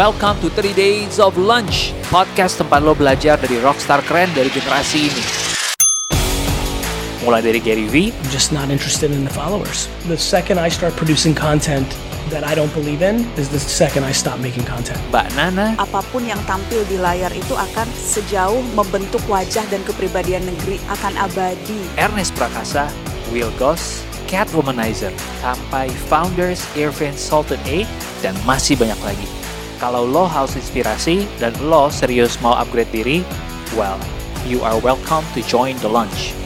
Welcome to 30 Days of Lunch, podcast tempat lo belajar dari rockstar keren dari generasi ini. Mulai dari Gary V, I'm just not interested in the followers. The second I start producing content that I don't believe in is the second I stop making content. Mbak Nana, apa pun yang tampil di layar itu akan sejauh membentuk wajah dan kepribadian negeri akan abadi. Ernest Prakasa, Will Goss, Cat Womanizer, sampai Founders, Irvin Sultan A, dan masih banyak lagi. Kalau lo haus inspirasi dan lo serius mau upgrade diri, well, you are welcome to join the lunch.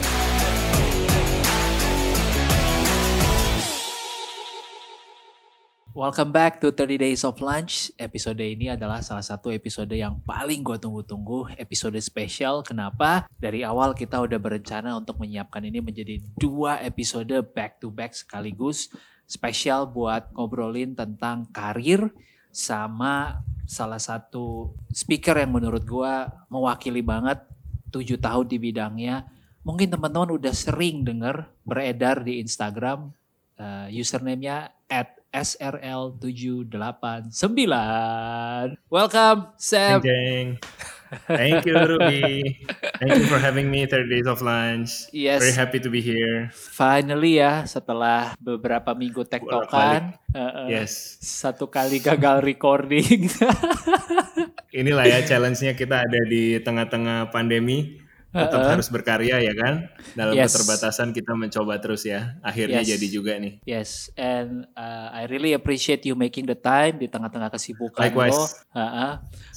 Welcome back to 30 Days of Lunch. Episode ini adalah salah satu episode yang paling gue tunggu-tunggu. Episode spesial. Kenapa? Dari awal kita udah berencana untuk menyiapkan ini menjadi dua episode back to back sekaligus. Spesial buat ngobrolin tentang karir sama salah satu speaker yang menurut gue mewakili banget tujuh tahun di bidangnya. Mungkin teman-teman udah sering denger beredar di Instagram uh, username-nya at SRL789. Welcome, Sam. Dang. Thank you, Ruby. Thank you for having me 30 Days of Lunch. Yes. Very happy to be here. Finally ya, setelah beberapa minggu tektokan. Uh, uh, yes. Satu kali gagal recording. Inilah ya challenge-nya kita ada di tengah-tengah pandemi tetap uh harus berkarya ya kan dalam yes. keterbatasan kita mencoba terus ya akhirnya yes. jadi juga nih yes and uh, I really appreciate you making the time di tengah-tengah kesibukan Likewise. lo uh -uh.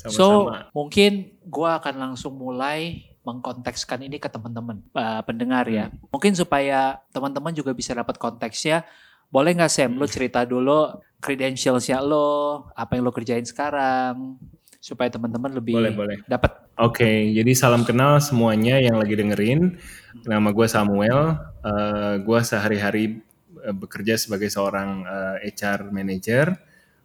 so mungkin gue akan langsung mulai mengkontekskan ini ke teman-teman uh, pendengar ya hmm. mungkin supaya teman-teman juga bisa dapat konteksnya boleh nggak Sam hmm. lo cerita dulu credentialsnya lo apa yang lo kerjain sekarang supaya teman-teman lebih boleh, boleh. dapat. Oke, okay, jadi salam kenal semuanya yang lagi dengerin. Nama gue Samuel. Uh, gue sehari-hari uh, bekerja sebagai seorang uh, eh, HR manager.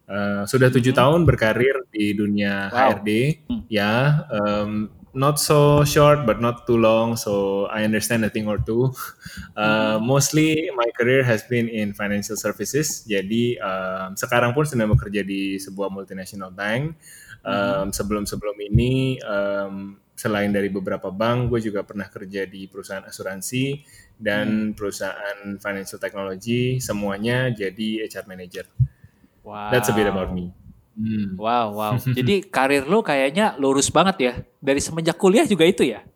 Uh, sudah tujuh hmm. tahun berkarir di dunia wow. HRD. Hmm. Ya, um, not so short but not too long so i understand a thing or two uh, mostly my career has been in financial services jadi um, sekarang pun sedang bekerja di sebuah multinational bank um, sebelum-sebelum ini um, selain dari beberapa bank, gue juga pernah kerja di perusahaan asuransi dan hmm. perusahaan financial technology. Semuanya jadi HR manager. Wow. That's a bit about me. Hmm. Wow, wow. Jadi karir lo kayaknya lurus banget ya. Dari semenjak kuliah juga itu ya?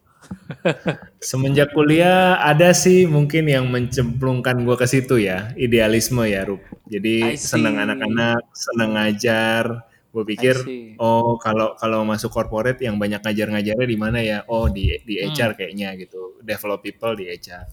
Semenjak kuliah ada sih mungkin yang mencemplungkan gue ke situ ya, idealisme ya, Rup. Jadi senang anak-anak, senang ngajar, gue pikir oh kalau kalau masuk corporate yang banyak ngajar-ngajarnya di mana ya? Oh di di HR hmm. kayaknya gitu. Develop people di HR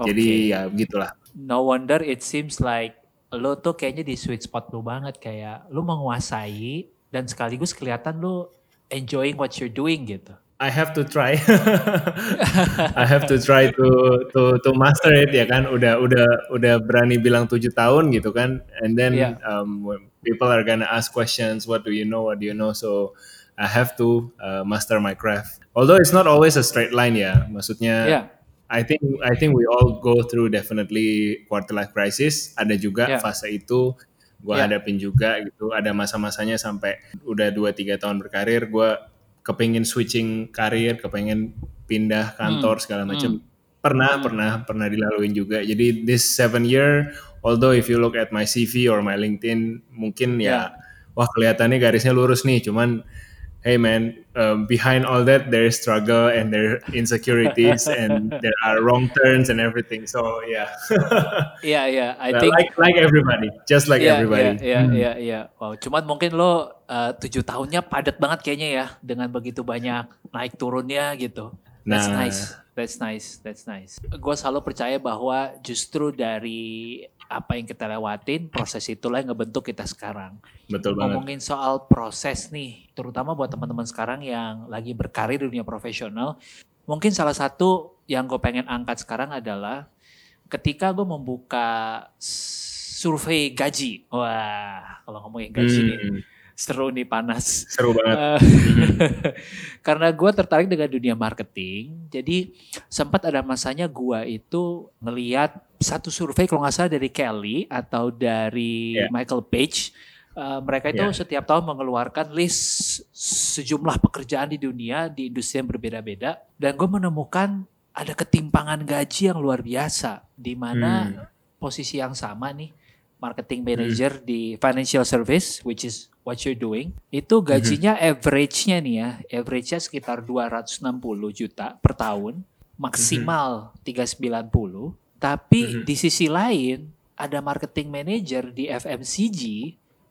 okay. jadi ya begitulah. No wonder it seems like lo tuh kayaknya di sweet spot lo banget. Kayak lo menguasai dan sekaligus kelihatan lo enjoying what you're doing gitu I have to try. I have to try to to to master it ya kan. Udah udah udah berani bilang tujuh tahun gitu kan. And then yeah. um, people are gonna ask questions. What do you know? What do you know? So I have to uh, master my craft. Although it's not always a straight line ya. Maksudnya yeah. I think I think we all go through definitely quarter life crisis. Ada juga yeah. fase itu gue yeah. hadapin juga gitu. Ada masa-masanya sampai udah 2-3 tahun berkarir gue kepengen switching karir, kepengen pindah kantor hmm. segala macam. Hmm. Pernah, hmm. pernah, pernah dilaluin juga. Jadi this seven year, although if you look at my CV or my LinkedIn, mungkin ya, yeah. wah kelihatannya garisnya lurus nih. Cuman hey man, um, behind all that there is struggle and there are insecurities and there are wrong turns and everything. So yeah. yeah, yeah. I think like like everybody, just like yeah, everybody. Yeah, yeah, hmm. yeah, yeah. Wow. Cuman mungkin lo uh, tujuh tahunnya padat banget kayaknya ya dengan begitu banyak naik turunnya gitu. That's nah. nice. That's nice. That's nice. Gue selalu percaya bahwa justru dari apa yang kita lewatin, proses itulah yang ngebentuk kita sekarang. Betul banget. Ngomongin soal proses nih, terutama buat teman-teman sekarang yang lagi berkarir di dunia profesional, mungkin salah satu yang gue pengen angkat sekarang adalah ketika gue membuka survei gaji. Wah, kalau ngomongin gaji hmm. nih seru nih panas. Seru banget. Uh, karena gue tertarik dengan dunia marketing, jadi sempat ada masanya gue itu ngeliat satu survei kalau nggak salah dari Kelly atau dari yeah. Michael Page Uh, mereka itu yeah. setiap tahun mengeluarkan list sejumlah pekerjaan di dunia di industri yang berbeda-beda dan gue menemukan ada ketimpangan gaji yang luar biasa di mana hmm. posisi yang sama nih marketing manager hmm. di financial service which is what you're doing itu gajinya hmm. average-nya nih ya average-nya sekitar 260 juta per tahun maksimal hmm. 390 tapi hmm. di sisi lain ada marketing manager di FMCG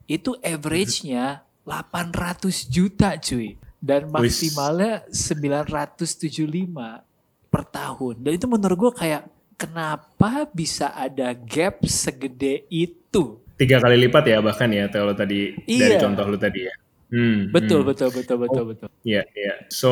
itu average-nya 800 juta cuy dan maksimalnya 975 per tahun dan itu menurut gue kayak kenapa bisa ada gap segede itu tiga kali lipat ya bahkan ya kalau tadi iya. dari contoh lu tadi ya hmm, betul hmm. betul betul betul oh, betul ya yeah, ya yeah. so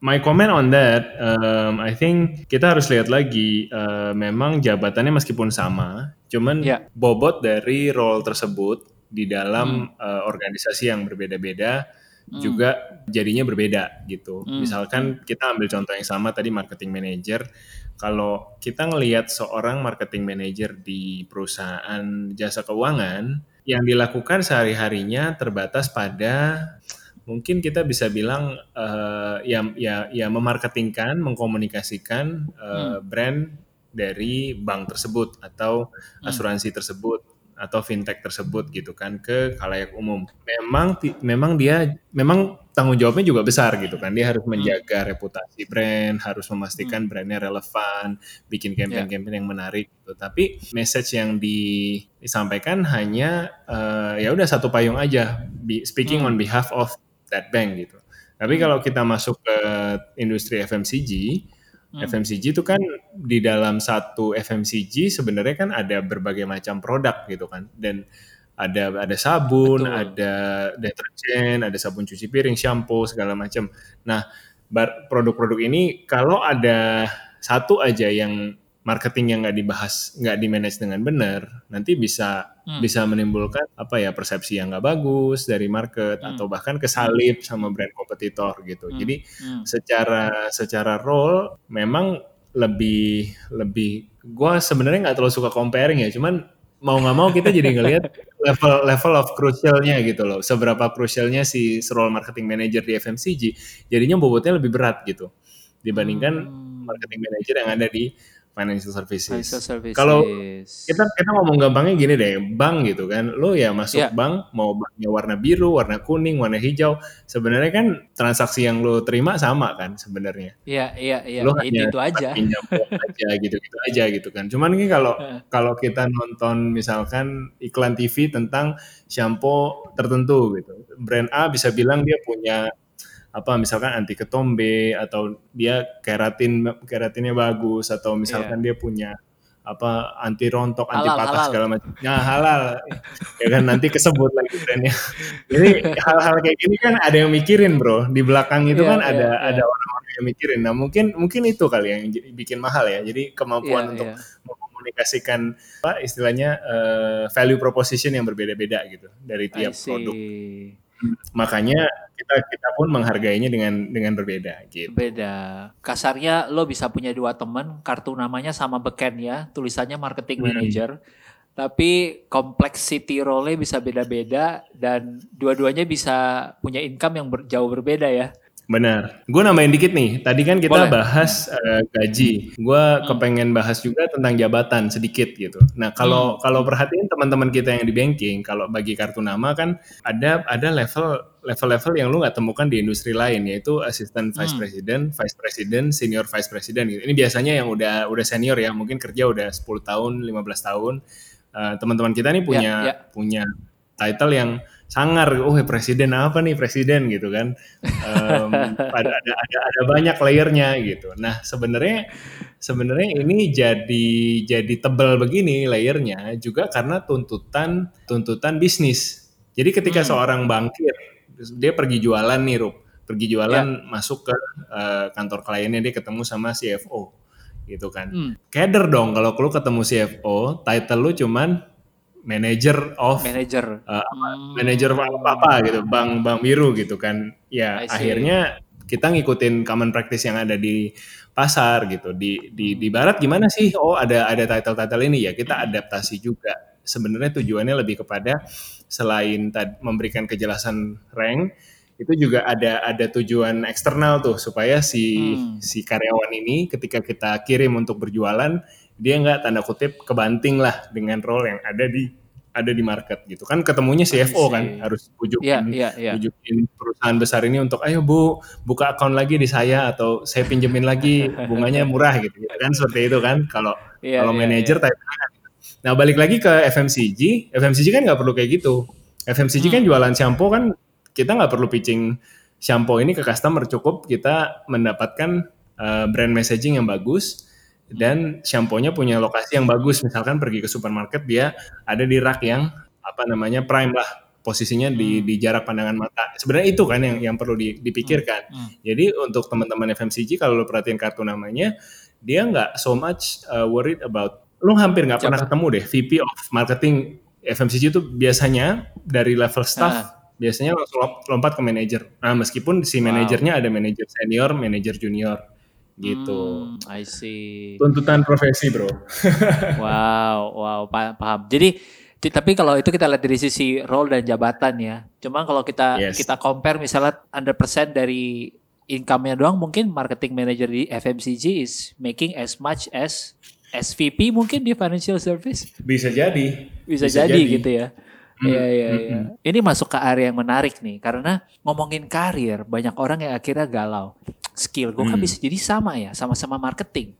my comment on that, um, I think kita harus lihat lagi. Uh, memang jabatannya meskipun sama, cuman yeah. bobot dari role tersebut di dalam hmm. uh, organisasi yang berbeda-beda hmm. juga jadinya berbeda gitu. Hmm. Misalkan kita ambil contoh yang sama tadi marketing manager. Kalau kita ngelihat seorang marketing manager di perusahaan jasa keuangan yang dilakukan sehari-harinya terbatas pada mungkin kita bisa bilang uh, ya ya ya memarketingkan, mengkomunikasikan uh, hmm. brand dari bank tersebut atau hmm. asuransi tersebut atau fintech tersebut gitu kan ke kalayak umum. Memang memang dia memang tanggung jawabnya juga besar gitu kan. Dia harus hmm. menjaga hmm. reputasi brand, harus memastikan hmm. brandnya relevan, bikin campaign-campaign yeah. yang menarik gitu. Tapi message yang di, disampaikan hanya uh, ya udah satu payung aja, speaking hmm. on behalf of that bank gitu. Tapi hmm. kalau kita masuk ke industri FMCG, Hmm. FMCG itu kan di dalam satu FMCG sebenarnya kan ada berbagai macam produk gitu kan dan ada ada sabun, Betul. ada deterjen, ada sabun cuci piring, shampoo segala macam. Nah, produk-produk ini kalau ada satu aja yang marketing yang nggak dibahas, nggak di manage dengan benar, nanti bisa hmm. bisa menimbulkan apa ya persepsi yang nggak bagus dari market hmm. atau bahkan kesalip sama brand kompetitor gitu. Hmm. Jadi hmm. secara secara role memang lebih lebih, gue sebenarnya nggak terlalu suka comparing ya, cuman mau nggak mau kita jadi ngelihat level level of crucialnya gitu loh. Seberapa crucialnya si role marketing manager di FMCG, jadinya bobotnya lebih berat gitu dibandingkan hmm. marketing manager yang ada di financial services. Financial services. Kalau kita kita ngomong gampangnya gini deh, bank gitu kan, lo ya masuk yeah. bank mau banknya warna biru, warna kuning, warna hijau, sebenarnya kan transaksi yang lo terima sama kan sebenarnya. Iya iya iya. Lo itu, itu aja. Pinjam aja gitu gitu aja gitu kan. Cuman ini kalau kalau kita nonton misalkan iklan TV tentang shampoo tertentu gitu, brand A bisa bilang dia punya apa misalkan anti ketombe atau dia keratin keratinnya bagus atau misalkan yeah. dia punya apa anti rontok, halal, anti patah halal. segala macam. Nah, halal. ya kan nanti kesebut lagi brandnya. Jadi hal-hal kayak gini kan ada yang mikirin, Bro. Di belakang itu yeah, kan yeah, ada yeah. ada orang-orang yang mikirin. Nah, mungkin mungkin itu kali yang bikin mahal ya. Jadi kemampuan yeah, untuk yeah. mengkomunikasikan apa istilahnya uh, value proposition yang berbeda-beda gitu dari tiap produk. Makanya kita kita pun menghargainya dengan dengan berbeda gitu. Beda. Kasarnya lo bisa punya dua teman, kartu namanya sama beken ya, tulisannya marketing hmm. manager. Tapi complexity role bisa beda-beda dan dua-duanya bisa punya income yang ber, jauh berbeda ya. Benar. Gue nambahin dikit nih. Tadi kan kita Boleh. bahas uh, gaji. Gue hmm. kepengen bahas juga tentang jabatan sedikit gitu. Nah kalau hmm. kalau perhatiin teman-teman kita yang di banking, kalau bagi kartu nama kan ada ada level level-level yang lu nggak temukan di industri lain yaitu asisten vice hmm. president, vice president, senior vice president gitu. Ini biasanya yang udah udah senior ya, mungkin kerja udah 10 tahun, 15 tahun. Uh, teman-teman kita nih punya yeah, yeah. punya title yang sangar oh presiden apa nih presiden gitu kan um, ada, ada ada ada banyak layernya gitu nah sebenarnya sebenarnya ini jadi jadi tebal begini layernya juga karena tuntutan tuntutan bisnis jadi ketika hmm. seorang bangkir dia pergi jualan nih Rup pergi jualan ya. masuk ke uh, kantor kliennya dia ketemu sama CFO gitu kan hmm. keder dong kalau lu ketemu CFO title lu cuman manager of manager. uh, hmm. manager apa apa gitu bank bank biru gitu kan. Ya akhirnya kita ngikutin common practice yang ada di pasar gitu. Di di di barat gimana sih? Oh ada ada title title ini. Ya kita adaptasi juga. Sebenarnya tujuannya lebih kepada selain memberikan kejelasan rank itu juga ada ada tujuan eksternal tuh supaya si hmm. si karyawan ini ketika kita kirim untuk berjualan dia nggak tanda kutip kebanting lah dengan role yang ada di ada di market gitu. Kan ketemunya CFO kan harus bujukin yeah, yeah, yeah. bujukin perusahaan besar ini untuk ayo bu buka akun lagi di saya atau saya pinjemin lagi bunganya murah gitu, gitu kan seperti itu kan kalau yeah, kalau yeah, manajer yeah. nah balik lagi ke FMCG FMCG kan nggak perlu kayak gitu. FMCG kan hmm. kan jualan shampoo kan kita nggak perlu pitching shampoo ini ke customer. Cukup kita mendapatkan uh, brand messaging yang bagus dan shampoo-nya punya lokasi yang bagus misalkan pergi ke supermarket dia ada di rak yang apa namanya prime lah posisinya di hmm. di jarak pandangan mata sebenarnya itu kan yang yang perlu dipikirkan hmm. Hmm. jadi untuk teman-teman FMCG kalau lo perhatiin kartu namanya dia nggak so much uh, worried about lo hampir nggak pernah ketemu deh VP of marketing FMCG itu biasanya dari level staff uh biasanya langsung lompat ke manajer. Nah, meskipun si manajernya wow. ada manajer senior, manajer junior gitu. Hmm, I see. Tuntutan profesi, Bro. wow, wow, paham. Jadi tapi kalau itu kita lihat dari sisi role dan jabatan ya. Cuma kalau kita yes. kita compare misalnya 100% dari income-nya doang mungkin marketing manager di FMCG is making as much as SVP mungkin di financial service. Bisa jadi. Bisa, Bisa jadi, jadi gitu ya. Hmm, iya iya iya. Ini masuk ke area yang menarik nih karena ngomongin karir banyak orang yang akhirnya galau. Skill gue kan hmm. bisa jadi sama ya, sama-sama marketing.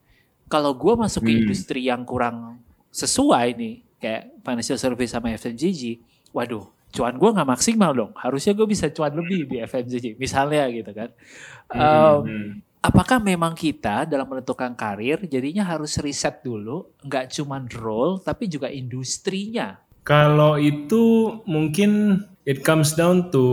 Kalau gue masuk ke hmm. industri yang kurang sesuai nih kayak financial service sama FMCG, waduh, cuan gue nggak maksimal dong. Harusnya gue bisa cuan lebih di FMCG, misalnya gitu kan. Um, apakah memang kita dalam menentukan karir jadinya harus riset dulu, nggak cuma role tapi juga industrinya kalau itu mungkin it comes down to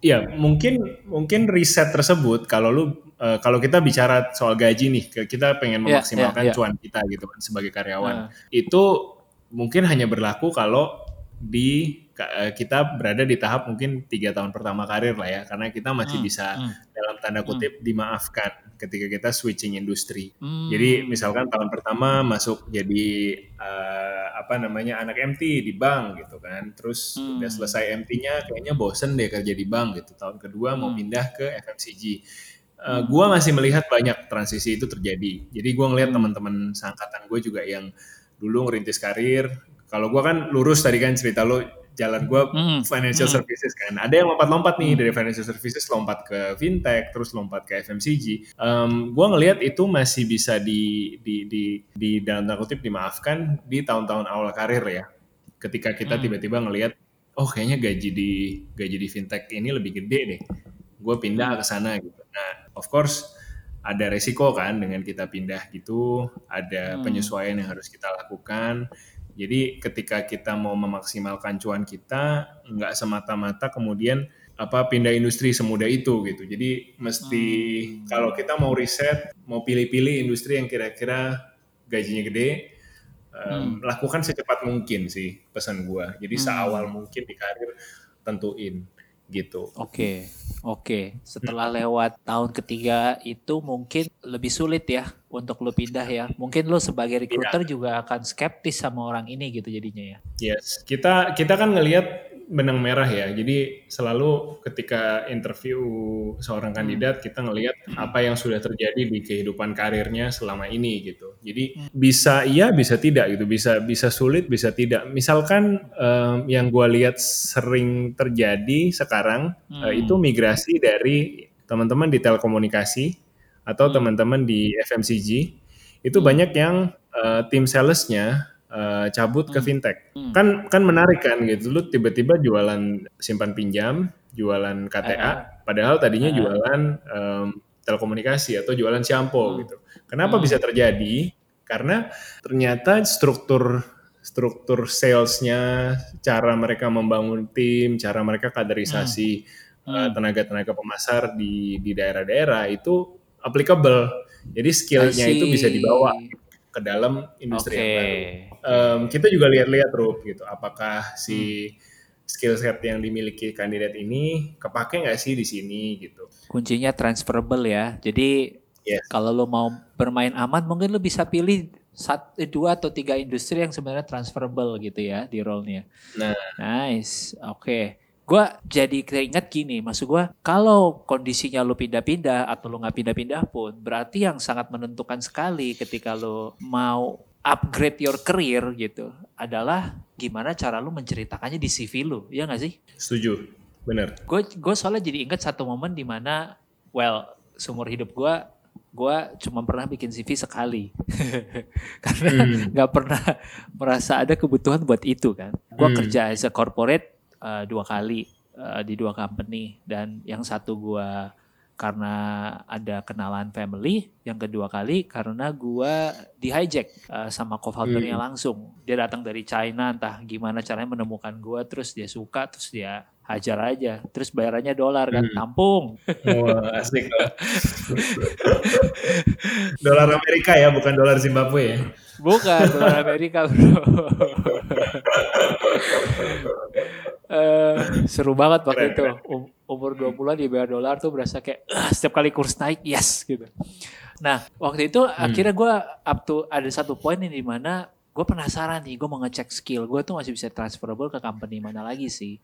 ya mungkin mungkin riset tersebut kalau lu uh, kalau kita bicara soal gaji nih kita pengen ya, memaksimalkan yeah, yeah, yeah. cuan kita gitu kan sebagai karyawan uh. itu mungkin hanya berlaku kalau di kita berada di tahap mungkin tiga tahun pertama karir lah ya karena kita masih hmm, bisa hmm. dalam tanda kutip hmm. dimaafkan ketika kita switching industri. Hmm. Jadi misalkan tahun pertama masuk jadi uh, apa namanya anak MT di bank gitu kan, terus hmm. udah selesai MT-nya kayaknya bosen deh kerja di bank gitu. Tahun kedua hmm. mau pindah ke FMCG. Uh, hmm. gua masih melihat banyak transisi itu terjadi. Jadi gua ngelihat hmm. teman-teman seangkatan gue juga yang dulu ngerintis karir. Kalau gua kan lurus tadi kan cerita lo jalan gue mm. financial mm. services kan. Ada yang lompat-lompat nih mm. dari financial services lompat ke fintech, terus lompat ke FMCG. Um, gue ngelihat itu masih bisa di di di di dalam tanda kutip dimaafkan di tahun-tahun awal karir ya. Ketika kita mm. tiba-tiba ngelihat, oh kayaknya gaji di gaji di fintech ini lebih gede deh. Gue pindah ke sana gitu. Nah, of course ada resiko kan dengan kita pindah gitu, ada mm. penyesuaian yang harus kita lakukan jadi ketika kita mau memaksimalkan cuan kita, nggak semata-mata kemudian apa pindah industri semudah itu gitu. Jadi mesti hmm. kalau kita mau riset, mau pilih-pilih industri yang kira-kira gajinya gede, um, hmm. lakukan secepat mungkin sih pesan gua. Jadi hmm. seawal mungkin di karir tentuin gitu. Oke, okay. oke. Okay. Setelah lewat tahun ketiga itu mungkin lebih sulit ya untuk lo pindah ya. Mungkin lo sebagai recruiter ya. juga akan skeptis sama orang ini gitu jadinya ya. Yes, kita kita kan ngelihat benang merah ya. Jadi selalu ketika interview seorang hmm. kandidat hmm. kita ngelihat apa yang sudah terjadi di kehidupan karirnya selama ini gitu. Jadi hmm. bisa iya bisa tidak gitu. Bisa bisa sulit bisa tidak. Misalkan um, yang gue lihat sering terjadi sekarang hmm. uh, itu migrasi dari teman-teman di telekomunikasi atau hmm. teman-teman di FMCG itu hmm. banyak yang uh, tim salesnya uh, cabut ke hmm. fintech. Hmm. Kan kan menarik kan gitu. Lu tiba-tiba jualan simpan pinjam, jualan KTA, uh, padahal tadinya uh, jualan um, telekomunikasi atau jualan shampoo hmm. gitu. Kenapa hmm. bisa terjadi? Karena ternyata struktur struktur salesnya, cara mereka membangun tim, cara mereka kaderisasi hmm. uh, tenaga-tenaga pemasar di di daerah-daerah itu applicable. Jadi skillnya itu bisa dibawa ke dalam industri okay. yang baru. Um, kita juga lihat-lihat Rup gitu, apakah si hmm. skill set yang dimiliki kandidat ini kepake nggak sih di sini gitu. Kuncinya transferable ya. Jadi yes. kalau lo mau bermain aman mungkin lo bisa pilih satu, dua atau tiga industri yang sebenarnya transferable gitu ya di role-nya. Nah, nice, oke. Okay. Gue jadi keinget gini, maksud gue kalau kondisinya lu pindah-pindah atau lu nggak pindah-pindah pun, berarti yang sangat menentukan sekali ketika lu mau upgrade your career gitu adalah gimana cara lu menceritakannya di CV lu, ya nggak sih? Setuju, bener. Gue gue soalnya jadi inget satu momen di mana, well, seumur hidup gue gue cuma pernah bikin CV sekali karena hmm. nggak hmm. pernah merasa ada kebutuhan buat itu kan gue hmm. kerja as a corporate uh, dua kali uh, di dua company dan yang satu gue karena ada kenalan family, yang kedua kali karena gue di hijack uh, sama co-foundernya hmm. langsung. Dia datang dari China, entah gimana caranya menemukan gue, terus dia suka, terus dia hajar aja, terus bayarannya dolar kan, hmm. tampung. Wah asik. dolar Amerika ya, bukan dolar Zimbabwe ya? Bukan, dolar Amerika bro. uh, seru banget waktu itu. Um, umur 20-an dibayar dolar tuh berasa kayak uh, setiap kali kurs naik yes gitu. Nah, waktu itu hmm. akhirnya gue up to ada satu poin di mana gue penasaran nih, gue mau ngecek skill gue tuh masih bisa transferable ke company mana lagi sih.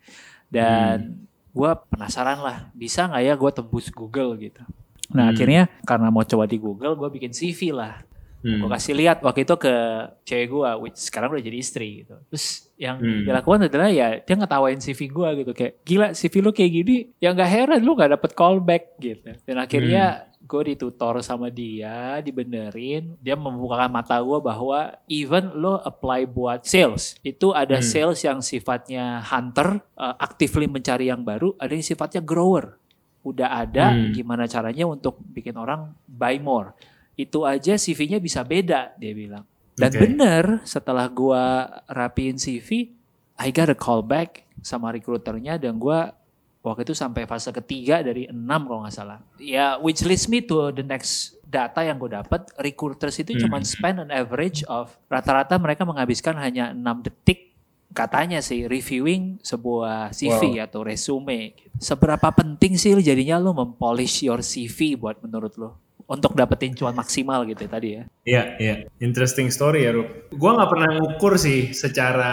Dan hmm. gue penasaran lah, bisa nggak ya gue tembus Google gitu. Nah hmm. akhirnya karena mau coba di Google, gue bikin CV lah. Hmm. Gue kasih lihat waktu itu ke cewek gue, which sekarang udah jadi istri gitu. Terus yang hmm. dilakukan adalah ya dia ngetawain CV gue gitu kayak gila CV lu kayak gini, ya nggak heran lu nggak dapet callback gitu. Dan akhirnya hmm. gue ditutor sama dia, dibenerin, dia membukakan mata gue bahwa even lo apply buat sales, itu ada hmm. sales yang sifatnya hunter, uh, actively mencari yang baru, ada yang sifatnya grower. Udah ada hmm. gimana caranya untuk bikin orang buy more itu aja CV-nya bisa beda dia bilang dan okay. bener setelah gua rapiin CV I got a call back sama recruiternya dan gua waktu itu sampai fase ketiga dari enam kalau nggak salah ya which leads me to the next data yang gue dapat recruiters itu hmm. cuma spend an average of rata-rata mereka menghabiskan hanya enam detik katanya sih reviewing sebuah CV wow. atau resume. Seberapa penting sih jadinya lo mempolish your CV buat menurut lo? Untuk dapetin cuan maksimal gitu ya, tadi ya. Iya, iya. Interesting story ya, Rup. Gua nggak pernah ngukur sih secara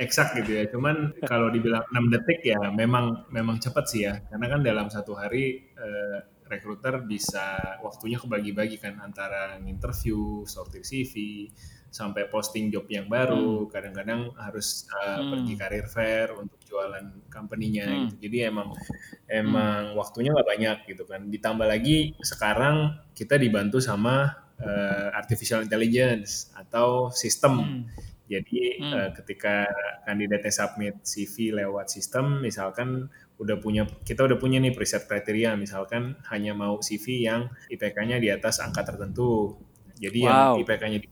eksak gitu ya. Cuman kalau dibilang 6 detik ya memang memang cepat sih ya. Karena kan dalam satu hari eh, rekruter bisa waktunya kebagi-bagi kan antara interview, sortir CV, sampai posting job yang baru, hmm. kadang-kadang hmm. harus uh, hmm. pergi karir fair untuk jualan company-nya hmm. gitu. Jadi emang emang hmm. waktunya nggak banyak gitu kan. Ditambah lagi sekarang kita dibantu sama uh, artificial intelligence atau sistem. Hmm. Jadi hmm. uh, ketika kandidatnya submit CV lewat sistem, misalkan udah punya kita udah punya nih preset kriteria, misalkan hanya mau CV yang IPK-nya di atas angka tertentu. Jadi wow. yang IPK-nya di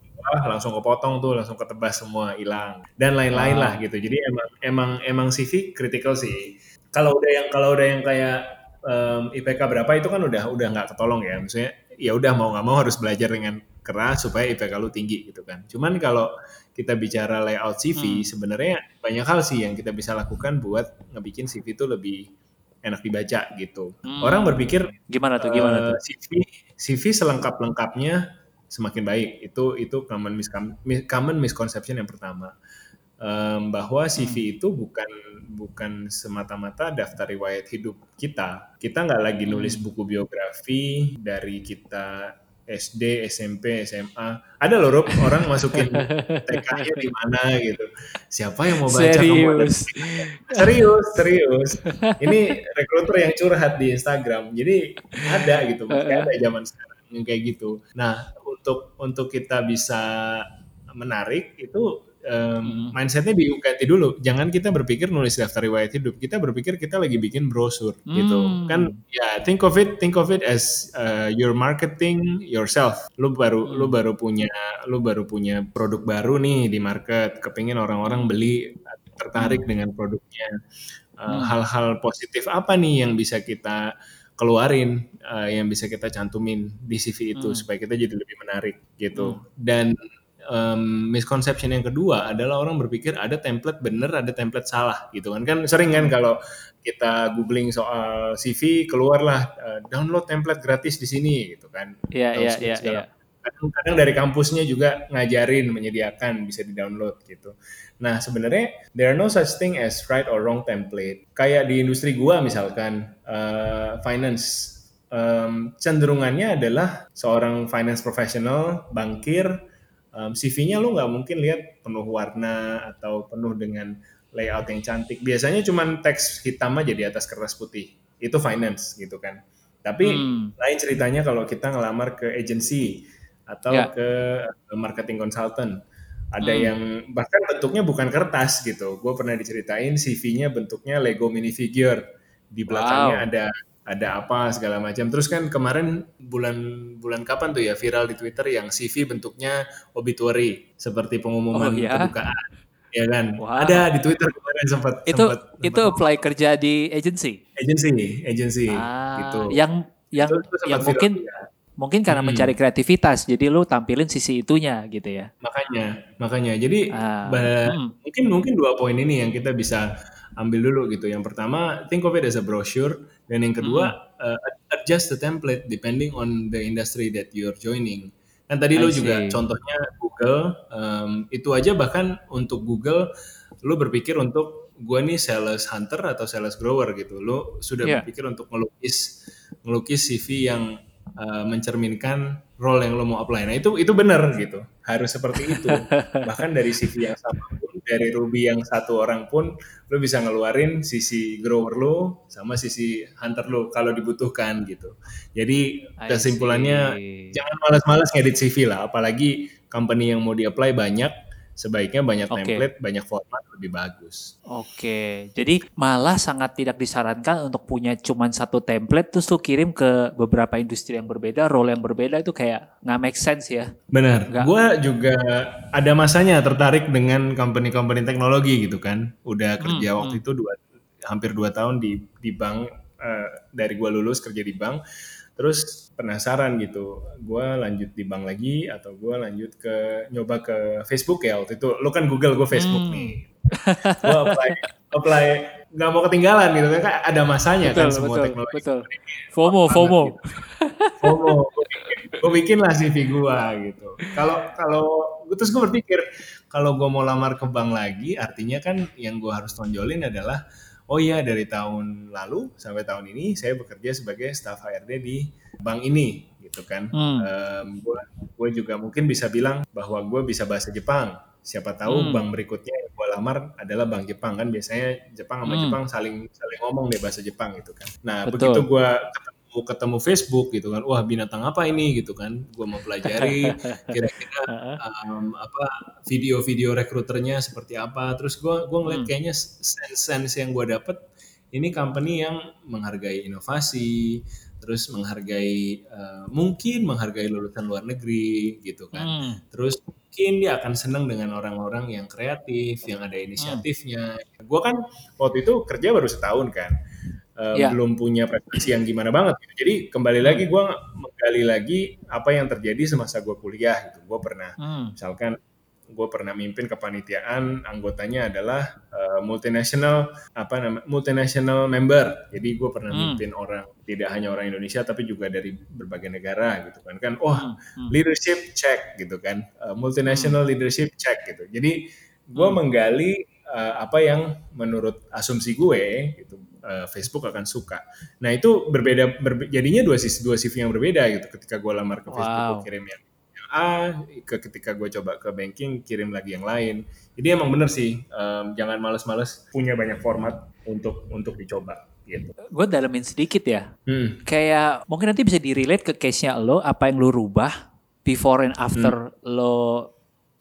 langsung kepotong tuh, langsung ketebas semua hilang dan lain-lain lah gitu. Jadi emang emang emang CV critical sih. Kalau udah yang kalau udah yang kayak um, IPK berapa itu kan udah udah nggak ketolong ya. Maksudnya ya udah mau nggak mau harus belajar dengan keras supaya IPK lu tinggi gitu kan. Cuman kalau kita bicara layout CV hmm. sebenarnya banyak hal sih yang kita bisa lakukan buat ngebikin CV itu lebih enak dibaca gitu. Hmm. Orang berpikir gimana tuh gimana uh, tuh CV CV selengkap-lengkapnya semakin baik. Itu itu common mis common misconception yang pertama. Um, bahwa CV hmm. itu bukan bukan semata-mata daftar riwayat hidup kita. Kita nggak lagi nulis hmm. buku biografi dari kita SD, SMP, SMA. Ada loh Rob, orang masukin TK-nya di mana gitu. Siapa yang mau baca serius. kamu? Serius, serius. Ini rekruter yang curhat di Instagram. Jadi ada gitu, makanya ada zaman sekarang yang kayak gitu. Nah, untuk untuk kita bisa menarik itu um, hmm. mindsetnya diganti dulu. Jangan kita berpikir nulis daftar riwayat hidup. Kita berpikir kita lagi bikin brosur gitu. hmm. gitu. Kan ya yeah, think of it think of it as uh, your marketing yourself. Lu baru hmm. lu baru punya lu baru punya produk baru nih di market. Kepingin orang-orang beli tertarik hmm. dengan produknya. Uh, hmm. Hal-hal positif apa nih yang bisa kita keluarin uh, yang bisa kita cantumin di CV itu hmm. supaya kita jadi lebih menarik gitu. Hmm. Dan um, misconception yang kedua adalah orang berpikir ada template bener, ada template salah gitu kan. Kan sering kan kalau kita googling soal CV keluarlah uh, download template gratis di sini gitu kan. Iya iya iya Kadang-kadang dari kampusnya juga ngajarin, menyediakan, bisa di-download gitu. Nah, sebenarnya there are no such thing as right or wrong template. Kayak di industri gua misalkan uh, finance um, cenderungannya adalah seorang finance professional, bankir, um, CV-nya lu nggak mungkin lihat penuh warna atau penuh dengan layout yang cantik. Biasanya cuma teks hitam aja di atas kertas putih. Itu finance gitu kan. Tapi hmm. lain ceritanya kalau kita ngelamar ke agency atau yeah. ke marketing consultant. Ada hmm. yang bahkan bentuknya bukan kertas gitu. Gue pernah diceritain CV-nya bentuknya Lego minifigure. Di belakangnya wow. ada ada apa segala macam. Terus kan kemarin bulan bulan kapan tuh ya viral di Twitter yang CV bentuknya obituary seperti pengumuman oh, ya? kebukaan. Ya kan? Wow. Ada di Twitter kemarin sempat Itu sempat, itu sempat. apply kerja di agency. Agency, agency ah, gitu. Yang yang itu, itu yang mungkin ya. Mungkin karena hmm. mencari kreativitas. Jadi lu tampilin sisi itunya gitu ya. Makanya, makanya. Jadi ah, hmm. mungkin mungkin dua poin ini yang kita bisa ambil dulu gitu. Yang pertama, think of it as a brochure dan yang kedua hmm. uh, adjust the template depending on the industry that you're joining. Kan tadi lo juga contohnya Google, um, itu aja bahkan untuk Google lo berpikir untuk gue nih sales hunter atau sales grower gitu. Lo sudah yeah. berpikir untuk melukis melukis CV yang uh, mencerminkan role yang lo mau apply. Nah itu itu benar gitu, harus seperti itu. bahkan dari CV yang sama pun, dari Ruby yang satu orang pun, lo bisa ngeluarin sisi grower lo sama sisi hunter lo kalau dibutuhkan gitu. Jadi kesimpulannya jangan malas-malas ngedit CV lah, apalagi company yang mau di-apply banyak, sebaiknya banyak okay. template, banyak format lebih bagus. Oke, okay. jadi malah sangat tidak disarankan untuk punya cuma satu template terus lu kirim ke beberapa industri yang berbeda, role yang berbeda itu kayak nggak make sense ya. Benar. Gue juga ada masanya tertarik dengan company-company teknologi gitu kan. Udah kerja hmm, waktu hmm. itu dua hampir dua tahun di di bank uh, dari gue lulus kerja di bank terus penasaran gitu. Gue lanjut di bank lagi atau gue lanjut ke nyoba ke Facebook ya waktu itu. Lo kan Google gue Facebook hmm. nih. Gue apply apply nggak mau ketinggalan gitu kan ada masanya kan betul, kan semua betul, teknologi betul. FOMO FOMO gitu. FOMO. gue bikin. Lah CV gue gitu. Kalau kalau terus gue berpikir kalau gue mau lamar ke bank lagi artinya kan yang gue harus tonjolin adalah oh iya dari tahun lalu sampai tahun ini saya bekerja sebagai staff HRD di bank ini gitu kan. Hmm. Um, gue juga mungkin bisa bilang bahwa gue bisa bahasa Jepang. Siapa tahu hmm. bank berikutnya yang gue lamar adalah bank Jepang kan biasanya Jepang sama hmm. Jepang saling saling ngomong deh bahasa Jepang gitu kan. Nah Betul. begitu gue ketemu ketemu Facebook gitu kan wah binatang apa ini gitu kan gue mau pelajari kira-kira um, apa video-video rekruternya seperti apa terus gue gue ngeliat hmm. kayaknya sense sense yang gue dapet ini company yang menghargai inovasi terus menghargai uh, mungkin menghargai lulusan luar negeri gitu kan hmm. terus mungkin dia akan senang dengan orang-orang yang kreatif yang ada inisiatifnya hmm. gue kan waktu itu kerja baru setahun kan uh, yeah. belum punya prestasi yang gimana banget. Gitu. Jadi kembali hmm. lagi gue menggali lagi apa yang terjadi semasa gue kuliah gitu. Gue pernah hmm. misalkan gue pernah mimpin kepanitiaan anggotanya adalah uh, multinational apa namanya multinational member jadi gue pernah hmm. mimpin orang tidak hanya orang Indonesia tapi juga dari berbagai negara gitu kan kan oh hmm. leadership check gitu kan uh, multinational hmm. leadership check gitu jadi gue hmm. menggali uh, apa yang menurut asumsi gue gitu uh, Facebook akan suka. Nah itu berbeda, berbe jadinya dua sisi dua CV yang berbeda gitu. Ketika gue lamar ke Facebook, gue kirim yang, yang A, ke ketika gue coba ke banking, kirim lagi yang lain. Jadi emang bener sih, um, jangan males-males punya banyak format untuk untuk dicoba. Gitu. Gue dalamin sedikit ya, hmm. kayak mungkin nanti bisa di-relate ke case-nya lo, apa yang lo rubah before and after hmm. lo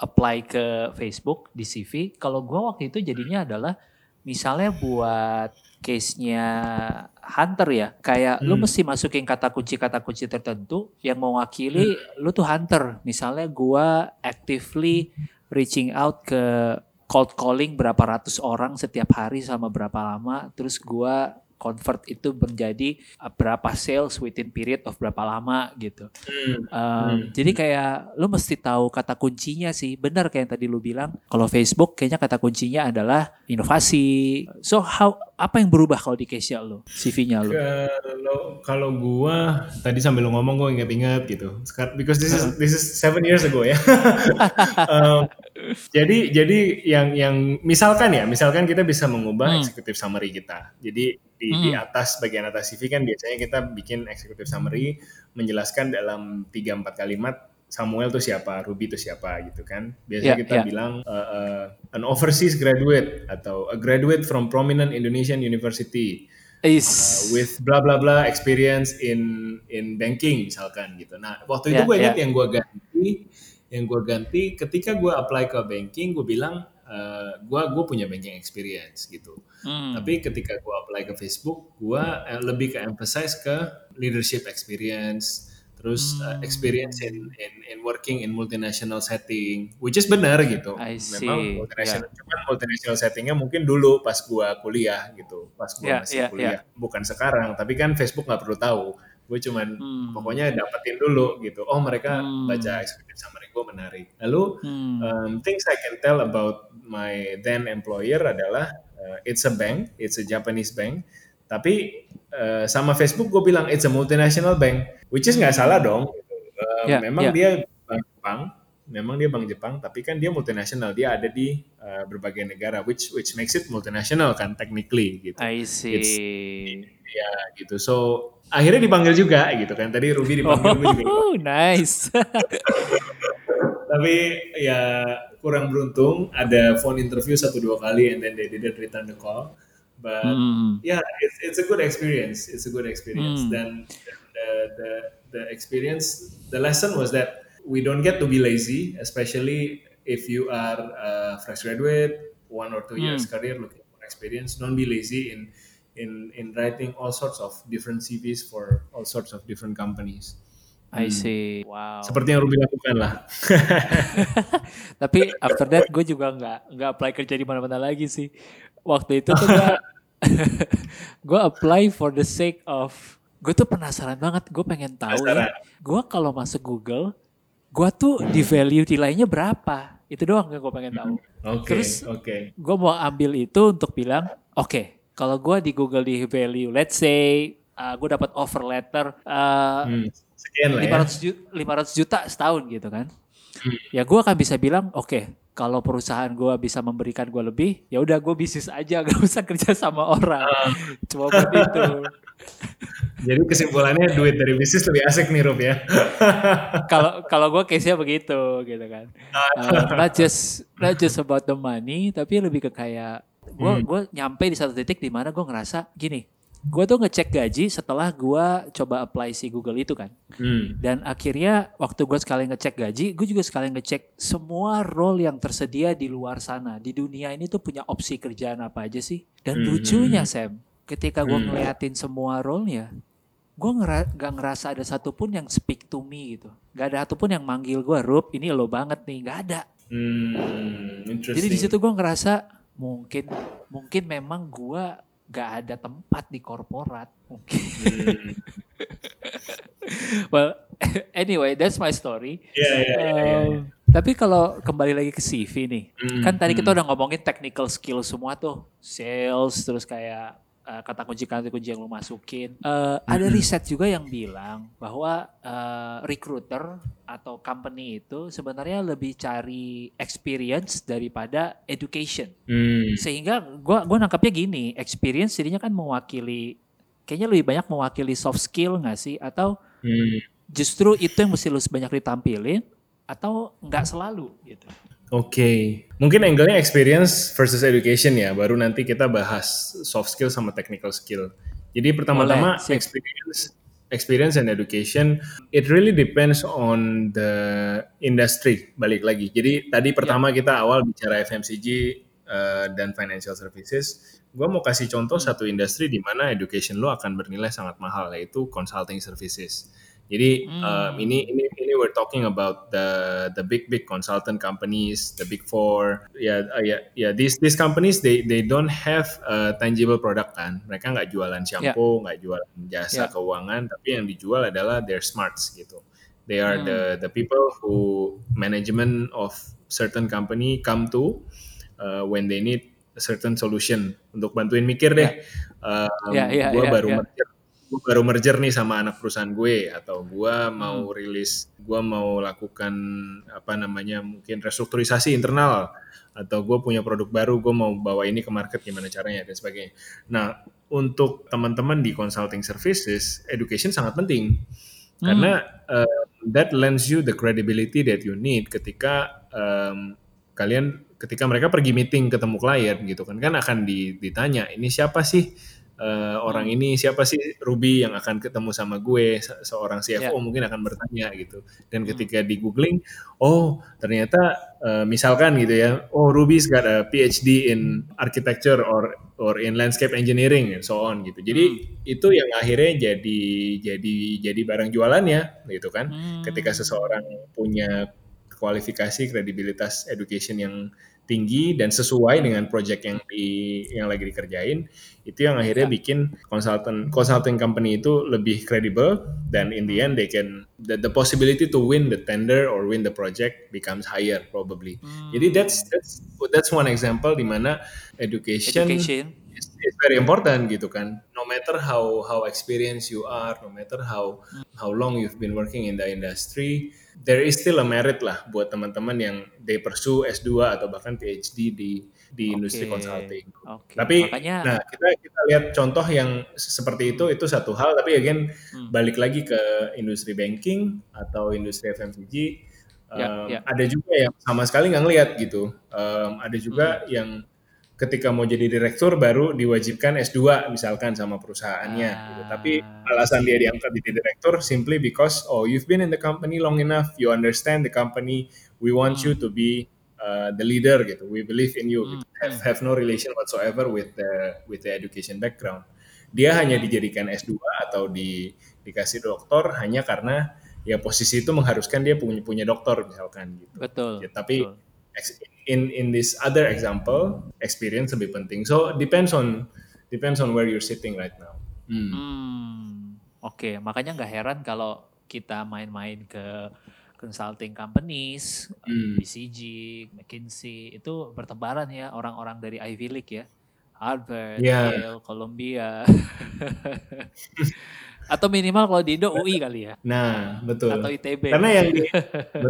apply ke Facebook di CV. Kalau gue waktu itu jadinya adalah misalnya buat case-nya hunter ya. Kayak hmm. lu mesti masukin kata kunci-kata kunci tertentu yang mewakili hmm. lu tuh hunter. Misalnya gua actively reaching out ke cold calling berapa ratus orang setiap hari sama berapa lama. Terus gua convert itu menjadi uh, berapa sales within period of berapa lama gitu. Hmm. Um, hmm. Jadi kayak lu mesti tahu kata kuncinya sih. Benar kayak yang tadi lu bilang. Kalau Facebook kayaknya kata kuncinya adalah inovasi. So how apa yang berubah kalau di Kesia lo CV-nya lo? Kalau kalau gua tadi sambil lo ngomong gua inget-inget gitu. Because this is this is seven years ago ya. um, jadi jadi yang yang misalkan ya, misalkan kita bisa mengubah hmm. executive summary kita. Jadi di, hmm. di atas bagian atas CV kan biasanya kita bikin executive summary menjelaskan dalam 3 4 kalimat Samuel itu siapa, Ruby itu siapa gitu kan. Biasanya yeah, kita yeah. bilang uh, uh, an overseas graduate atau a graduate from prominent Indonesian university. Uh, with bla bla bla experience in in banking misalkan gitu. Nah waktu yeah, itu gue ingat yeah. yang gue ganti, yang gue ganti ketika gue apply ke banking, gue bilang uh, gue gue punya banking experience gitu. Hmm. Tapi ketika gue apply ke Facebook, gue uh, lebih ke emphasize ke leadership experience, terus uh, hmm. uh, experience in, in in working in multinational setting, which is benar gitu. I see. Memang multinational, yeah. cuman multinational settingnya mungkin dulu pas gua kuliah gitu, pas gua yeah, masih yeah, kuliah, yeah. bukan sekarang. Tapi kan Facebook nggak perlu tahu. Gue cuman hmm. pokoknya dapetin dulu gitu. Oh mereka hmm. baca experience summary gue menarik. Lalu hmm. um, things I can tell about my then employer adalah uh, it's a bank, it's a Japanese bank tapi uh, sama Facebook gue bilang it's a multinational bank, which is nggak salah dong. Uh, yeah, memang yeah. dia bank Jepang, memang dia bank Jepang, tapi kan dia multinational, dia ada di uh, berbagai negara, which which makes it multinational kan technically gitu. I see. It's, ya gitu. So akhirnya dipanggil juga gitu kan. Tadi Ruby dipanggil oh, juga. Oh nice. tapi ya kurang beruntung ada phone interview satu dua kali and then they didn't return the call but mm. yeah it's, it's a good experience it's a good experience mm. then the, the the experience the lesson was that we don't get to be lazy especially if you are a fresh graduate one or two mm. years career looking for experience don't be lazy in in in writing all sorts of different CVs for all sorts of different companies I hmm. see. Wow. Seperti yang Ruby lakukan lah. Tapi after that gue juga nggak nggak apply kerja di mana-mana lagi sih. Waktu itu tuh gue gue apply for the sake of gue tuh penasaran banget gue pengen tahu ya gue kalau masuk Google gue tuh di value nilainya berapa itu doang yang gue pengen tahu okay, terus okay. gue mau ambil itu untuk bilang oke okay, kalau gue di Google di value let's say uh, gue dapat offer letter uh, hmm, sekian lah 500 ya. juta, 500 juta setahun gitu kan hmm. ya gue akan bisa bilang oke okay, kalau perusahaan gue bisa memberikan gue lebih, ya udah gue bisnis aja, gak usah kerja sama orang. Uh. Cuma buat itu. Jadi kesimpulannya duit dari bisnis lebih asik nih Rup ya. Kalau kalau gue case-nya begitu gitu kan. Uh, not just not just about the money, tapi lebih ke kayak gue hmm. gue nyampe di satu titik di mana gue ngerasa gini, gue tuh ngecek gaji setelah gue coba apply si Google itu kan. Hmm. Dan akhirnya waktu gue sekali ngecek gaji, gue juga sekali ngecek semua role yang tersedia di luar sana. Di dunia ini tuh punya opsi kerjaan apa aja sih. Dan hmm. lucunya Sam, ketika gue hmm. ngeliatin semua role-nya, gue ngera gak ngerasa ada satupun yang speak to me gitu. Gak ada satupun yang manggil gue, Rup, ini lo banget nih. Gak ada. Hmm, Jadi di situ gue ngerasa mungkin mungkin memang gue gak ada tempat di korporat mungkin. Hmm. well, anyway, that's my story. Yeah, yeah, yeah, yeah, yeah. Um, tapi kalau kembali lagi ke CV nih, mm, kan tadi mm. kita hmm. udah ngomongin technical skill semua tuh, sales, terus kayak uh, kata kunci kata kunci yang lo masukin. Uh. Ada riset juga yang bilang bahwa uh, recruiter atau company itu sebenarnya lebih cari experience daripada education. Mm. Sehingga gua gua nangkapnya gini, experience jadinya kan mewakili kayaknya lebih banyak mewakili soft skill nggak sih atau mm. justru itu yang mesti lu banyak ditampilin atau nggak selalu gitu. Oke, okay. mungkin angle-nya experience versus education ya, baru nanti kita bahas soft skill sama technical skill. Jadi pertama-tama experience, experience and education, it really depends on the industry. Balik lagi. Jadi tadi pertama yeah. kita awal bicara FMCG uh, dan financial services. Gue mau kasih contoh hmm. satu industri di mana education lo akan bernilai sangat mahal, yaitu consulting services. Jadi hmm. um, ini ini ini we're talking about the the big big consultant companies, the big four. Ya yeah, uh, ya yeah, yeah, these these companies they they don't have a tangible product kan. Mereka nggak jualan shampoo, nggak yeah. jualan jasa yeah. keuangan, tapi yang dijual adalah their smarts gitu. They are hmm. the the people who management of certain company come to uh, when they need a certain solution untuk bantuin mikir deh. Yeah. Um, yeah, yeah, gue yeah, baru yeah gue baru merger nih sama anak perusahaan gue atau gue mau hmm. rilis gue mau lakukan apa namanya mungkin restrukturisasi internal atau gue punya produk baru gue mau bawa ini ke market gimana caranya dan sebagainya nah untuk teman-teman di consulting services education sangat penting hmm. karena uh, that lends you the credibility that you need ketika um, kalian ketika mereka pergi meeting ketemu klien gitu kan kan akan ditanya ini siapa sih uh, orang hmm. ini siapa sih Ruby yang akan ketemu sama gue se seorang CFO yeah. mungkin akan bertanya gitu dan hmm. ketika di googling oh ternyata uh, misalkan gitu ya oh Ruby's got a PhD in architecture or or in landscape engineering and so on gitu jadi hmm. itu yang akhirnya jadi jadi jadi barang jualannya gitu kan hmm. ketika seseorang punya kualifikasi kredibilitas education yang tinggi dan sesuai dengan project yang di yang lagi dikerjain itu yang akhirnya ya. bikin consultant consulting company itu lebih kredibel dan in the end they can the, the possibility to win the tender or win the project becomes higher probably. Hmm. Jadi that's that's that's one example di mana education, education. Is, is very important gitu kan. No matter how how experienced you are, no matter how how long you've been working in the industry, there is still a merit lah buat teman-teman yang they pursue S2 atau bahkan PhD di di okay. industri consulting. Okay. Tapi Makanya, nah kita kita lihat contoh yang seperti itu itu satu hal tapi again hmm. balik lagi ke industri banking atau industri FMCG ya, um, ya. ada juga yang sama sekali nggak ngelihat gitu. Um, ada juga hmm. yang ketika mau jadi direktur baru diwajibkan S2 misalkan sama perusahaannya ah. gitu. Tapi alasan dia diangkat jadi direktur simply because oh you've been in the company long enough, you understand the company, we want hmm. you to be uh, the leader gitu. We believe in you. Hmm. Have, have no relation whatsoever with the with the education background. Dia hanya dijadikan S2 atau di dikasih doktor hanya karena ya posisi itu mengharuskan dia punya punya doktor misalkan gitu. Betul. Ya, tapi betul in in this other example experience lebih penting so depends on depends on where you're sitting right now hmm. hmm. oke okay. makanya nggak heran kalau kita main-main ke consulting companies hmm. BCG McKinsey itu bertebaran ya orang-orang dari Ivy League ya Harvard yeah. Yale Columbia Atau minimal kalau di Indo UI kali ya. Nah, betul. Atau ITB. Karena yang di,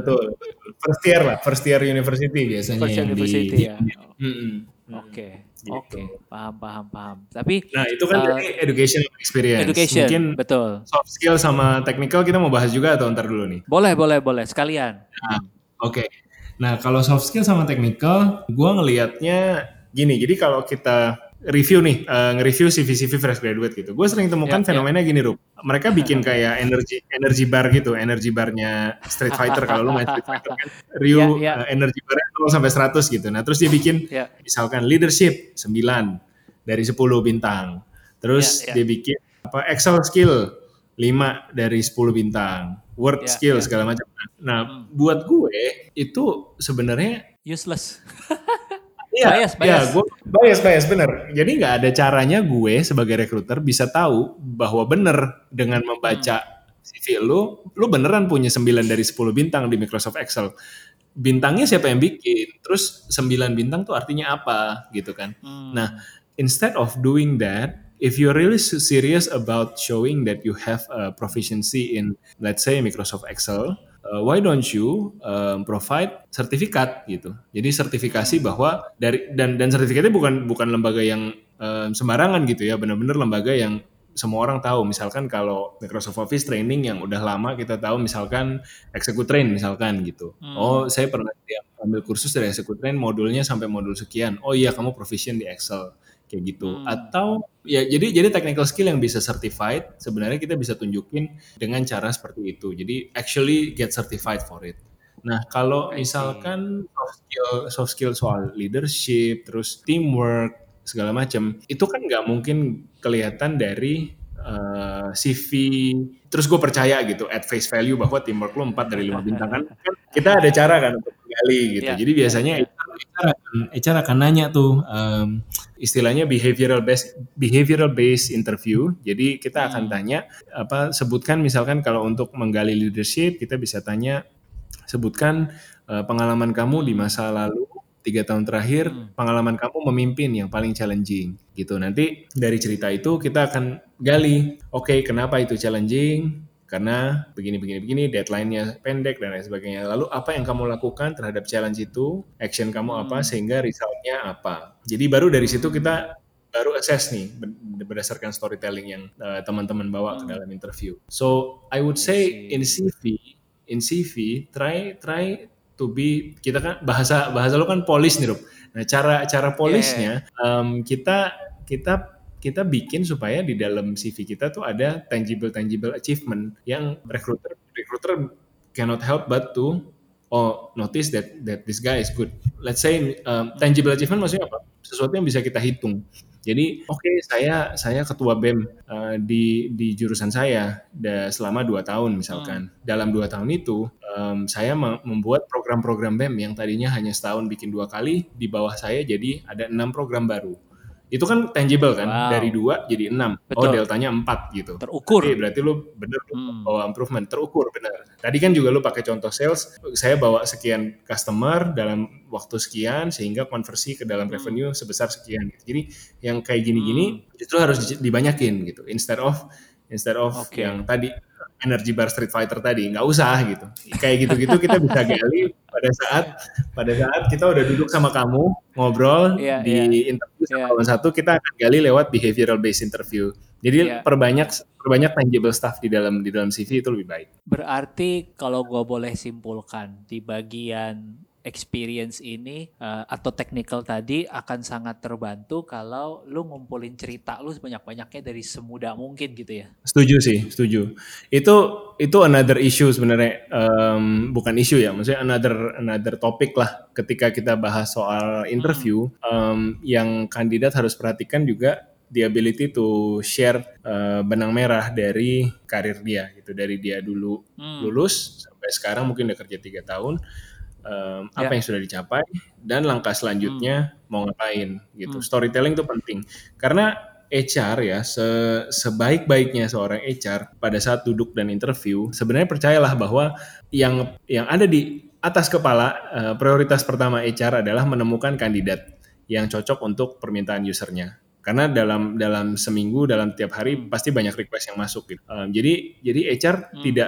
betul. First year lah, first year university biasanya first yang university di, ya. Oke. Gitu. Oke, paham, paham, paham. Tapi nah itu kan uh, education experience. Education, Mungkin betul. Soft skill sama technical kita mau bahas juga atau ntar dulu nih? Boleh, boleh, boleh. Sekalian. Nah, Oke. Okay. Nah kalau soft skill sama technical, gue ngelihatnya gini. Jadi kalau kita review nih, uh, nge-review CV-CV fresh graduate gitu. Gue sering temukan yeah, fenomena yeah. gini, Rup. Mereka bikin kayak energy energy bar gitu, energy barnya Street Fighter kalau lu main Street Fighter kan. Ryu yeah, yeah. Uh, energy barnya 0 sampai 100 gitu. Nah, terus dia bikin yeah. misalkan leadership 9 dari 10 bintang. Terus yeah, yeah. dia bikin apa Excel skill 5 dari 10 bintang. Word yeah, skill yeah. segala macam. Nah, hmm. buat gue itu sebenarnya useless. Iya, bias, bias. Ya, gue bias, bias, bener. Jadi nggak ada caranya gue sebagai rekruter bisa tahu bahwa bener dengan membaca hmm. CV lu, lu beneran punya 9 dari 10 bintang di Microsoft Excel. Bintangnya siapa yang bikin? Terus 9 bintang tuh artinya apa gitu kan. Hmm. Nah, instead of doing that, if you're really serious about showing that you have a proficiency in, let's say, Microsoft Excel, uh, why don't you um, provide sertifikat gitu. Jadi sertifikasi bahwa dari dan dan sertifikatnya bukan bukan lembaga yang um, sembarangan gitu ya, benar-benar lembaga yang semua orang tahu. Misalkan kalau Microsoft Office training yang udah lama kita tahu misalkan Execute Train misalkan gitu. Hmm. Oh, saya pernah ambil kursus dari Execute Train modulnya sampai modul sekian. Oh iya, kamu proficient di Excel kayak gitu. Hmm. atau ya jadi jadi technical skill yang bisa certified sebenarnya kita bisa tunjukin dengan cara seperti itu. Jadi actually get certified for it. Nah kalau misalkan soft skill soft skill soal leadership terus teamwork segala macam itu kan nggak mungkin kelihatan dari uh, CV, terus gue percaya gitu at face value bahwa teamwork lo 4 dari 5 bintang kan, kita ada cara kan untuk menggali gitu. Yeah. Jadi biasanya yeah. HR, akan, HR akan nanya tuh um, istilahnya behavioral based behavioral based interview. Jadi kita akan hmm. tanya apa sebutkan misalkan kalau untuk menggali leadership kita bisa tanya sebutkan uh, pengalaman kamu di masa lalu tiga tahun terakhir hmm. pengalaman kamu memimpin yang paling challenging gitu. Nanti dari cerita itu kita akan gali oke okay, kenapa itu challenging? Karena begini begini begini deadline-nya pendek dan lain sebagainya. Lalu apa yang kamu lakukan terhadap challenge itu? Action kamu apa? Hmm. sehingga resultnya apa? Jadi baru dari situ kita baru assess nih berdasarkan storytelling yang uh, teman-teman bawa ke hmm. dalam interview. So I would say in CV in CV try try to be kita kan bahasa bahasa lo kan polish nih Rob. Nah cara cara polishnya yeah. um, kita kita kita bikin supaya di dalam CV kita tuh ada tangible tangible achievement yang recruiter recruiter cannot help but to oh notice that that this guy is good. Let's say um, tangible achievement maksudnya apa? Sesuatu yang bisa kita hitung. Jadi oke okay, saya saya ketua BEM uh, di di jurusan saya da, selama dua tahun misalkan. Hmm. Dalam dua tahun itu um, saya membuat program-program BEM yang tadinya hanya setahun bikin dua kali di bawah saya jadi ada enam program baru itu kan tangible kan? Wow. dari dua jadi enam. Oh deltanya empat gitu. Terukur. Oke, berarti lu bener hmm. bawa improvement. Terukur bener. Tadi kan juga lu pakai contoh sales. Saya bawa sekian customer dalam waktu sekian sehingga konversi ke dalam hmm. revenue sebesar sekian. Jadi yang kayak gini-gini hmm. justru harus dibanyakin gitu. Instead of instead of okay. yang tadi energy bar Street Fighter tadi nggak usah gitu kayak gitu-gitu kita bisa gali pada saat pada saat kita udah duduk sama kamu ngobrol yeah, di yeah. interview sama yeah. satu kita akan gali lewat behavioral based interview jadi yeah. perbanyak perbanyak tangible stuff di dalam di dalam CV itu lebih baik berarti kalau gue boleh simpulkan di bagian experience ini uh, atau technical tadi akan sangat terbantu kalau lu ngumpulin cerita lu sebanyak-banyaknya dari semudah mungkin gitu ya. Setuju sih, setuju. Itu itu another issue sebenarnya um, bukan isu ya, maksudnya another another topik lah ketika kita bahas soal interview hmm. um, yang kandidat harus perhatikan juga the ability to share uh, benang merah dari karir dia gitu dari dia dulu hmm. lulus sampai sekarang mungkin udah kerja tiga tahun um, yeah. apa ya. yang sudah dicapai dan langkah selanjutnya hmm. mau ngapain gitu. Hmm. Storytelling itu penting karena HR ya se sebaik-baiknya seorang HR pada saat duduk dan interview sebenarnya percayalah bahwa yang yang ada di atas kepala uh, prioritas pertama HR adalah menemukan kandidat yang cocok untuk permintaan usernya karena dalam dalam seminggu dalam tiap hari hmm. pasti banyak request yang masuk gitu. Um, jadi jadi HR hmm. tidak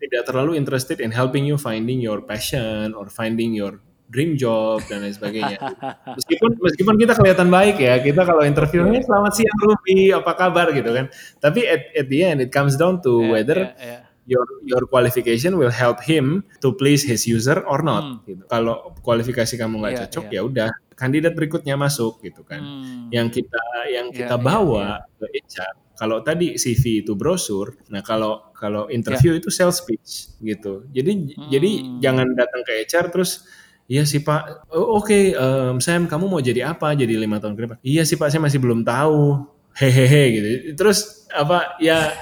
tidak terlalu interested in helping you finding your passion or finding your dream job dan lain sebagainya. meskipun meskipun kita kelihatan baik ya, kita kalau interviewnya selamat siang Ruby, apa kabar gitu kan. Tapi at, at the end it comes down to yeah, whether yeah, yeah. Your your qualification will help him to please his user or not. Hmm. Gitu. Kalau kualifikasi kamu nggak yeah, cocok yeah. ya udah kandidat berikutnya masuk gitu kan. Hmm. Yang kita yang iya, kita yeah, bawa yeah, yeah. ke HR. Kalau tadi CV itu brosur, nah kalau kalau interview yeah. itu sales pitch gitu. Jadi hmm. jadi jangan datang ke HR terus Iya sih Pak. Oh, Oke, okay, um, Sam, kamu mau jadi apa? Jadi lima tahun ke depan? Iya sih Pak, saya masih belum tahu. Hehehe gitu. Terus apa? Ya.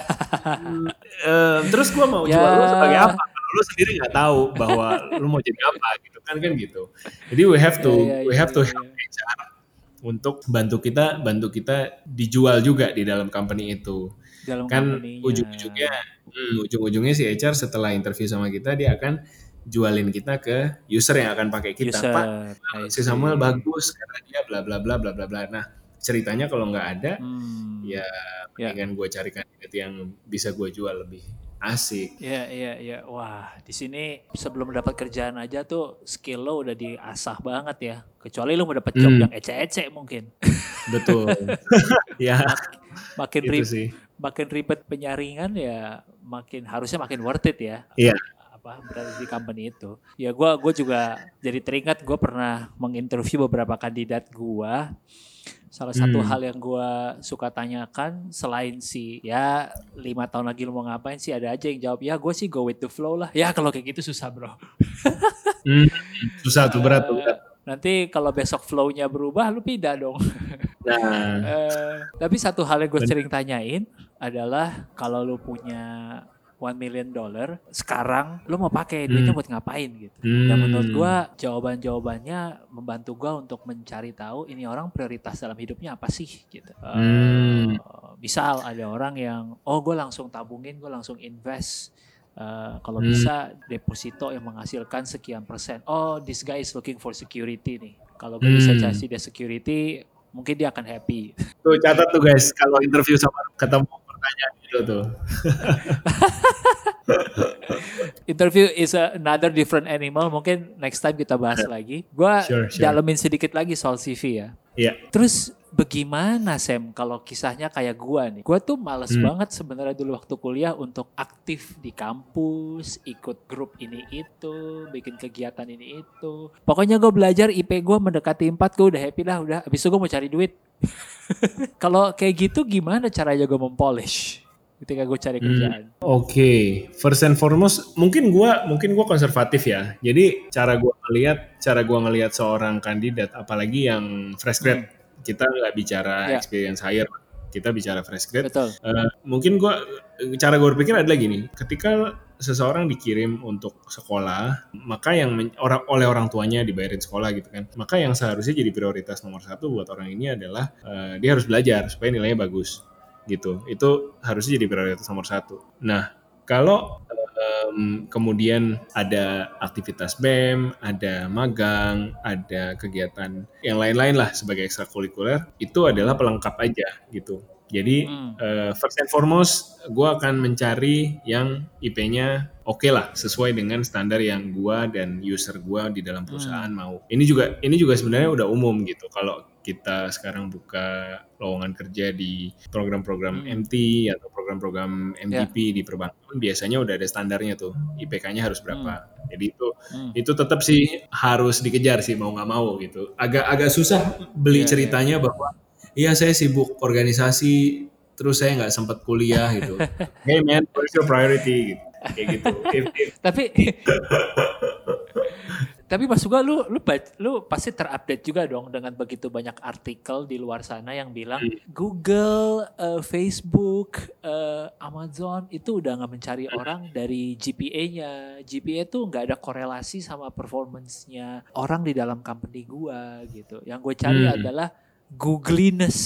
um, terus gua mau ya. jual lu sebagai apa? Lu sendiri nggak tahu bahwa lu mau jadi apa gitu kan kan gitu. Jadi we have to yeah, yeah, we have to help HR untuk bantu kita bantu kita dijual juga di dalam company itu. Dalam kan ujung-ujungnya hmm, ujung-ujungnya si HR setelah interview sama kita dia akan jualin kita ke user yang akan pakai kita. User, Pak, si Samuel bagus karena dia bla bla bla bla bla bla. Nah, ceritanya kalau nggak ada hmm. ya dengan yeah. gue cari kandidat yang bisa gue jual lebih Asik. Iya, iya, iya. Wah, di sini sebelum dapat kerjaan aja tuh skill lo udah diasah banget ya. Kecuali lo mau dapat job hmm. yang ece-ece mungkin. Betul. ya. Makin gitu ribet, sih. makin ribet penyaringan ya makin harusnya makin worth it ya. Iya. Apa berada di company itu. Ya gua gua juga jadi teringat gue pernah menginterview beberapa kandidat gua Salah satu hmm. hal yang gue suka tanyakan selain si ya lima tahun lagi lu mau ngapain sih ada aja yang jawab ya gue sih go with the flow lah. Ya kalau kayak gitu susah bro. hmm, susah tuh berat tuh. Berat. Nanti kalau besok flow-nya berubah lu pindah dong. Nah, uh, tapi satu hal yang gue sering tanyain adalah kalau lu punya one million dollar sekarang lu mau pakai duitnya hmm. buat ngapain gitu hmm. dan menurut gua jawaban jawabannya membantu gua untuk mencari tahu ini orang prioritas dalam hidupnya apa sih gitu hmm. uh, misal ada orang yang oh gue langsung tabungin gue langsung invest Uh, kalau hmm. bisa deposito yang menghasilkan sekian persen. Oh, this guy is looking for security nih. Kalau gue hmm. bisa kasih dia security, mungkin dia akan happy. Tuh catat tuh guys, kalau interview sama ketemu pertanyaan itu tuh. Interview is another different animal. Mungkin next time kita bahas yeah. lagi. Gua sure, sure. dalemin sedikit lagi soal CV ya. Iya. Yeah. Terus bagaimana Sam kalau kisahnya kayak gua nih? Gua tuh males hmm. banget sebenarnya dulu waktu kuliah untuk aktif di kampus, ikut grup ini itu, bikin kegiatan ini itu. Pokoknya gue belajar IP gue mendekati 4 gue udah happy lah udah. Abis itu gue mau cari duit. kalau kayak gitu gimana caranya gue mempolish? ketika gue cari hmm, kerjaan. Hmm, Oke, okay. first and foremost, mungkin gue mungkin gue konservatif ya. Jadi cara gue ngelihat cara gue ngelihat seorang kandidat, apalagi yang fresh grad, hmm. Kita nggak bicara yeah. experience hire, kita bicara fresh grad. Betul. Uh, mungkin gue cara gue berpikir adalah gini, ketika seseorang dikirim untuk sekolah, maka yang orang oleh orang tuanya dibayarin sekolah gitu kan, maka yang seharusnya jadi prioritas nomor satu buat orang ini adalah uh, dia harus belajar supaya nilainya bagus gitu. Itu harusnya jadi prioritas nomor satu. Nah, kalau um, kemudian ada aktivitas BEM, ada magang, ada kegiatan yang lain-lain lah sebagai ekstrakurikuler, itu adalah pelengkap aja gitu. Jadi hmm. uh, first and foremost, gue akan mencari yang IP-nya oke okay lah, sesuai dengan standar yang gue dan user gue di dalam perusahaan hmm. mau. Ini juga ini juga sebenarnya udah umum gitu. Kalau kita sekarang buka lowongan kerja di program-program hmm. MT atau program-program MDP yeah. di perbankan biasanya udah ada standarnya tuh IPK-nya harus berapa. Hmm. Jadi itu hmm. itu tetap sih harus dikejar sih mau nggak mau gitu. Agak agak susah beli yeah, ceritanya yeah. bahwa iya saya sibuk organisasi terus saya nggak sempat kuliah gitu. hey man, what's your priority gitu. Kayak gitu. if, if, Tapi tapi masuk gua lu lu lu pasti terupdate juga dong dengan begitu banyak artikel di luar sana yang bilang hmm. Google, uh, Facebook, uh, Amazon itu udah nggak mencari hmm. orang dari GPA-nya. GPA tuh nggak ada korelasi sama performance-nya orang di dalam company gua gitu. Yang gue cari hmm. adalah googliness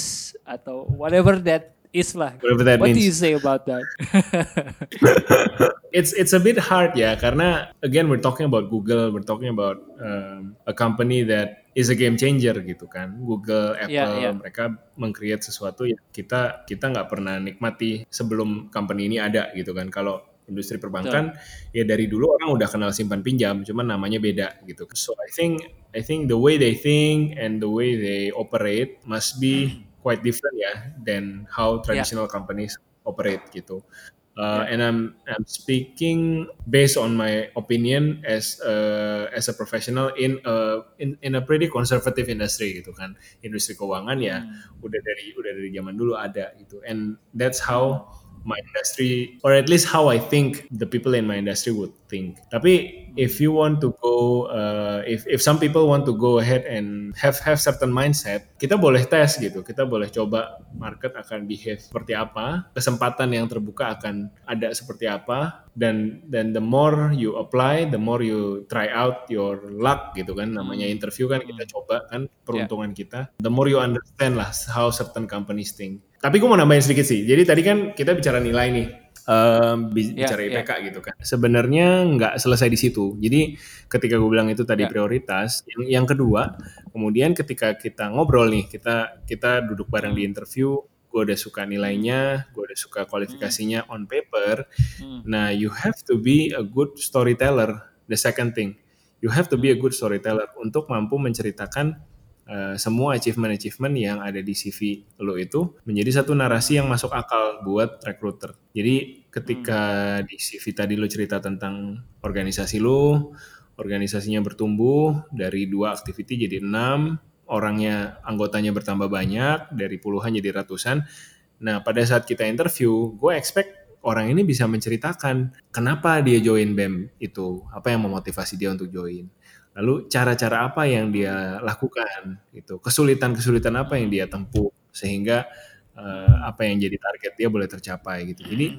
atau whatever that is lah. Whatever that What means. do you say about that? it's it's a bit hard ya karena again we're talking about Google, we're talking about um, a company that is a game changer gitu kan. Google, Apple, yeah, yeah. mereka mengcreate sesuatu yang kita kita nggak pernah nikmati sebelum company ini ada gitu kan. Kalau industri perbankan Betul. ya dari dulu orang udah kenal simpan pinjam, cuman namanya beda gitu. So I think I think the way they think and the way they operate must be hmm quite different ya than how traditional yeah. companies operate gitu. Uh, yeah. And I'm I'm speaking based on my opinion as a, as a professional in a in, in a pretty conservative industry gitu kan. Industri keuangan ya hmm. udah dari udah dari zaman dulu ada gitu. And that's how my industry or at least how I think the people in my industry would think. Tapi if you want to go uh, if if some people want to go ahead and have have certain mindset kita boleh tes gitu kita boleh coba market akan behave seperti apa kesempatan yang terbuka akan ada seperti apa dan dan the more you apply the more you try out your luck gitu kan namanya interview kan kita hmm. coba kan peruntungan yeah. kita the more you understand lah how certain companies think tapi gue mau nambahin sedikit sih jadi tadi kan kita bicara nilai nih um, bicara yeah, IPK yeah. gitu kan. Sebenarnya nggak selesai di situ. Jadi ketika gue bilang itu tadi yeah. prioritas, yang yang kedua, kemudian ketika kita ngobrol nih, kita kita duduk bareng hmm. di interview, gue udah suka nilainya, gue udah suka kualifikasinya hmm. on paper. Hmm. Nah, you have to be a good storyteller. The second thing, you have to be a good storyteller untuk mampu menceritakan uh, semua achievement-achievement yang ada di CV lo itu menjadi satu narasi yang masuk akal buat recruiter. Jadi ketika hmm. di CV tadi lo cerita tentang organisasi lo, organisasinya bertumbuh dari dua activity jadi enam, orangnya anggotanya bertambah banyak dari puluhan jadi ratusan. Nah pada saat kita interview, gue expect orang ini bisa menceritakan kenapa dia join BEM itu, apa yang memotivasi dia untuk join lalu cara-cara apa yang dia lakukan, gitu, kesulitan-kesulitan apa yang dia tempuh sehingga uh, apa yang jadi target dia boleh tercapai gitu. Jadi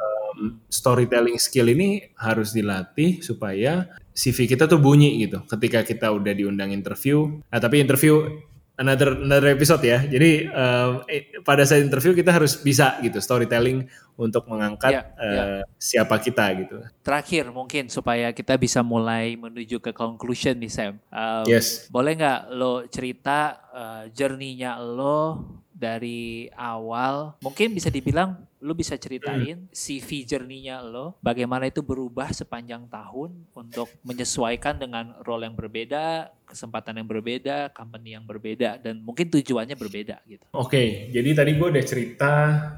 um, storytelling skill ini harus dilatih supaya CV kita tuh bunyi gitu. Ketika kita udah diundang interview, nah tapi interview another another episode ya. Jadi um, eh, pada saat interview kita harus bisa gitu storytelling untuk mengangkat yeah, uh, yeah. siapa kita gitu. Terakhir mungkin supaya kita bisa mulai menuju ke conclusion nih Sam. Um, yes. Boleh nggak lo cerita uh, journey-nya lo dari awal mungkin bisa dibilang lu bisa ceritain hmm. CV journey-nya lo bagaimana itu berubah sepanjang tahun untuk menyesuaikan dengan role yang berbeda kesempatan yang berbeda company yang berbeda dan mungkin tujuannya berbeda gitu oke okay, jadi tadi gue udah cerita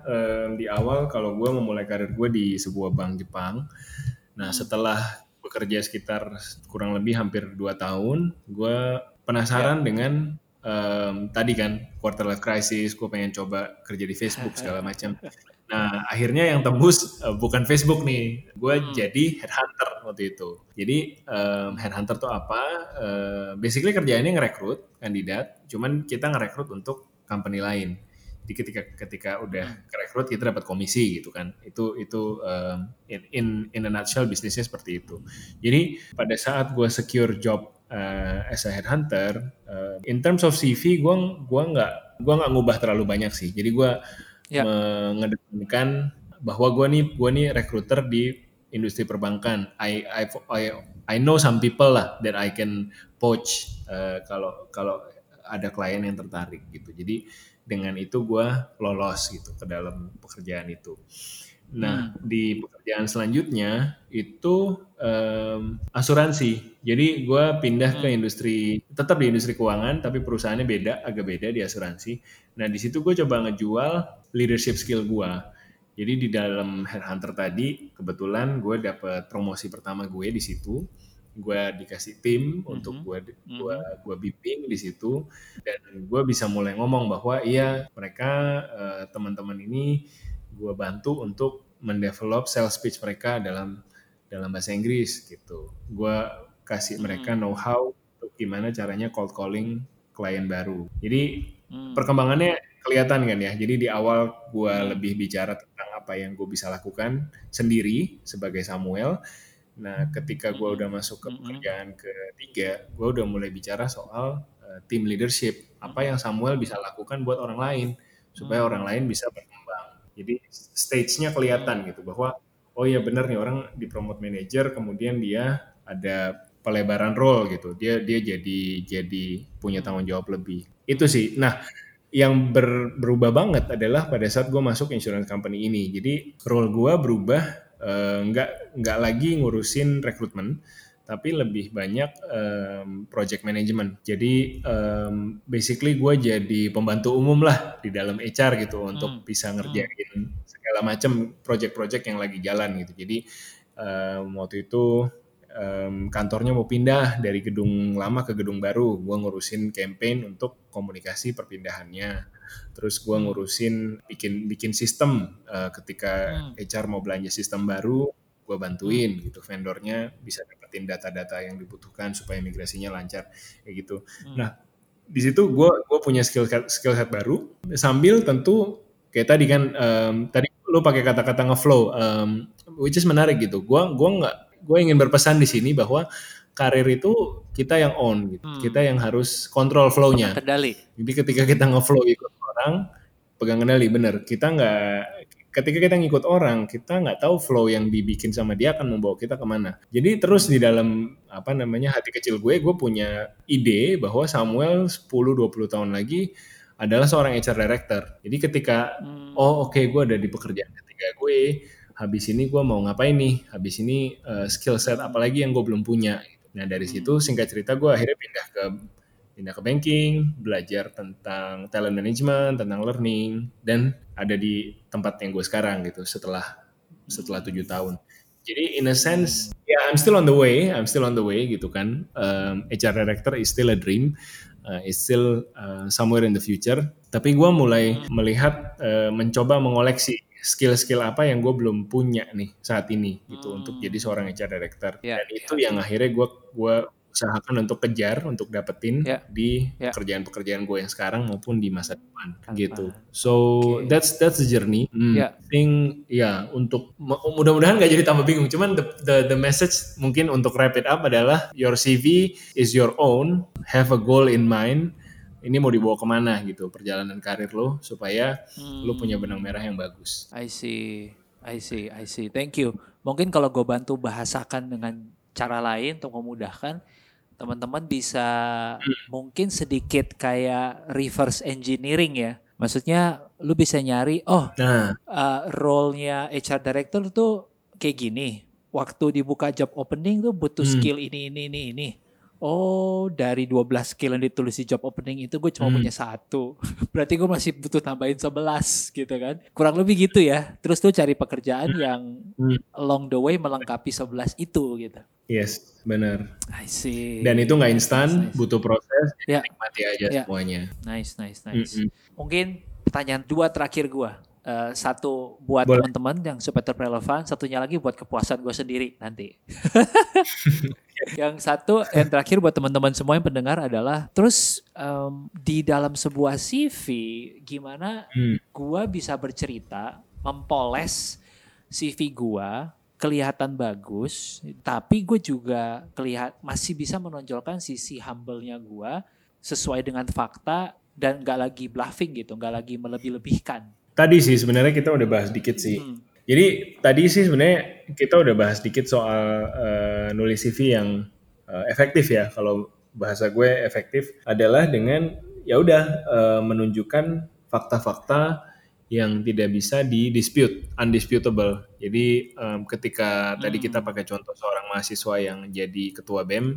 um, di awal kalau gue memulai karir gue di sebuah bank Jepang nah hmm. setelah bekerja sekitar kurang lebih hampir dua tahun gue penasaran ya. dengan um, tadi kan quarter life crisis, gue pengen coba kerja di Facebook segala macam. Nah akhirnya yang tembus uh, bukan Facebook nih, gue hmm. jadi headhunter waktu itu. Jadi um, headhunter tuh apa? Uh, basically kerjaannya ngerekrut kandidat, cuman kita ngerekrut untuk company lain. Jadi ketika ketika udah hmm. kerekrut kita dapat komisi gitu kan. Itu itu um, in, in in a nutshell bisnisnya seperti itu. Jadi pada saat gue secure job uh, as a headhunter, uh, in terms of CV, gue gua nggak gua nggak ngubah terlalu banyak sih. Jadi gue yeah. mengedepankan bahwa gue nih gue nih recruiter di industri perbankan. I I I I know some people lah that I can poach uh, kalau kalau ada klien yang tertarik gitu. Jadi dengan itu gue lolos gitu ke dalam pekerjaan itu. Nah, hmm. di pekerjaan selanjutnya itu um, asuransi. Jadi gue pindah hmm. ke industri, tetap di industri keuangan, tapi perusahaannya beda, agak beda di asuransi. Nah, di situ gue coba ngejual leadership skill gue. Jadi di dalam headhunter tadi, kebetulan gue dapet promosi pertama gue di situ. Gue dikasih tim hmm. untuk gue gue hmm. gue bimbing di situ, dan gue bisa mulai ngomong bahwa iya mereka uh, teman-teman ini gue bantu untuk mendevelop sales pitch mereka dalam dalam bahasa Inggris gitu. Gue kasih hmm. mereka know-how untuk gimana caranya cold calling klien baru. Jadi hmm. perkembangannya kelihatan kan ya. Jadi di awal gue hmm. lebih bicara tentang apa yang gue bisa lakukan sendiri sebagai Samuel. Nah, ketika gue udah masuk ke pekerjaan ketiga, gue udah mulai bicara soal uh, team leadership. Apa yang Samuel bisa lakukan buat orang lain supaya orang lain bisa jadi stage-nya kelihatan gitu bahwa oh iya benar nih orang di promote manager kemudian dia ada pelebaran role gitu. Dia dia jadi jadi punya tanggung jawab lebih. Itu sih. Nah, yang ber, berubah banget adalah pada saat gue masuk insurance company ini. Jadi role gue berubah uh, nggak nggak lagi ngurusin rekrutmen, tapi lebih banyak um, project management. Jadi um, basically gue jadi pembantu umum lah di dalam HR gitu hmm. untuk bisa ngerjain segala macam project-project yang lagi jalan gitu. Jadi um, waktu itu um, kantornya mau pindah dari gedung lama ke gedung baru, gue ngurusin campaign untuk komunikasi perpindahannya. Terus gue hmm. ngurusin bikin bikin sistem uh, ketika hmm. HR mau belanja sistem baru, gue bantuin hmm. gitu vendornya bisa dapetin data-data yang dibutuhkan supaya migrasinya lancar kayak gitu. Hmm. Nah di situ gue gue punya skill set, skill set baru sambil tentu kayak tadi kan um, tadi lu pakai kata-kata ngeflow um, which is menarik gitu. Gue gua nggak gue ingin berpesan di sini bahwa karir itu kita yang own gitu. Hmm. Kita yang harus kontrol flow-nya. Kendali. Jadi ketika kita ngeflow ikut orang pegang kendali bener. Kita nggak ketika kita ngikut orang, kita nggak tahu flow yang dibikin sama dia akan membawa kita ke mana. Jadi terus di dalam apa namanya hati kecil gue, gue punya ide bahwa Samuel 10-20 tahun lagi adalah seorang HR director. Jadi ketika hmm. oh oke okay, gue ada di pekerjaan ketiga gue, habis ini gue mau ngapain nih? Habis ini uh, skill set apalagi yang gue belum punya. Nah dari hmm. situ singkat cerita gue akhirnya pindah ke pindah ke banking, belajar tentang talent management, tentang learning, dan ada di tempat yang gue sekarang gitu setelah setelah tujuh tahun. Jadi in a sense, ya yeah, I'm still on the way, I'm still on the way gitu kan. Um, HR director is still a dream, uh, is still uh, somewhere in the future. Tapi gue mulai melihat, uh, mencoba mengoleksi skill-skill apa yang gue belum punya nih saat ini gitu hmm. untuk jadi seorang HR director. Yeah, Dan itu yeah. yang akhirnya gue gue usahakan untuk kejar untuk dapetin yeah. di yeah. pekerjaan-pekerjaan gue yang sekarang maupun di masa depan gitu so okay. that's that's the journey hmm, yeah. think ya yeah, untuk mudah-mudahan gak jadi tambah bingung cuman the, the the message mungkin untuk wrap it up adalah your CV is your own have a goal in mind ini mau dibawa ke mana gitu perjalanan karir lo supaya hmm. lo punya benang merah yang bagus. I see, I see, I see. Thank you. Mungkin kalau gue bantu bahasakan dengan cara lain untuk memudahkan teman-teman bisa hmm. mungkin sedikit kayak reverse engineering ya. Maksudnya lu bisa nyari oh nah. uh, role-nya HR director tuh kayak gini. Waktu dibuka job opening tuh butuh hmm. skill ini ini ini ini Oh, dari 12 skill yang ditulis di job opening itu gue cuma hmm. punya satu. Berarti gue masih butuh tambahin 11 gitu kan. Kurang lebih gitu ya. Terus tuh cari pekerjaan hmm. yang hmm. along the way melengkapi 11 itu gitu. Yes, benar. I see. Dan itu nggak instan, nice, nice. butuh proses, ya. nikmati aja ya. semuanya. Nice, nice, nice. Mm -hmm. Mungkin pertanyaan dua terakhir gue. Uh, satu buat teman-teman yang supaya terrelevan, satunya lagi buat kepuasan gue sendiri nanti. yang satu, yang terakhir buat teman-teman semua yang pendengar adalah, terus um, di dalam sebuah CV, gimana hmm. gue bisa bercerita, mempoles CV gue, kelihatan bagus, tapi gue juga kelihat masih bisa menonjolkan sisi humble-nya gue sesuai dengan fakta dan gak lagi bluffing gitu, gak lagi melebih-lebihkan Tadi sih sebenarnya kita udah bahas dikit sih. Hmm. Jadi tadi sih sebenarnya kita udah bahas dikit soal uh, nulis CV yang uh, efektif ya. Kalau bahasa gue efektif adalah dengan ya udah uh, menunjukkan fakta-fakta yang tidak bisa di dispute, undisputable. Jadi um, ketika hmm. tadi kita pakai contoh seorang mahasiswa yang jadi ketua BEM,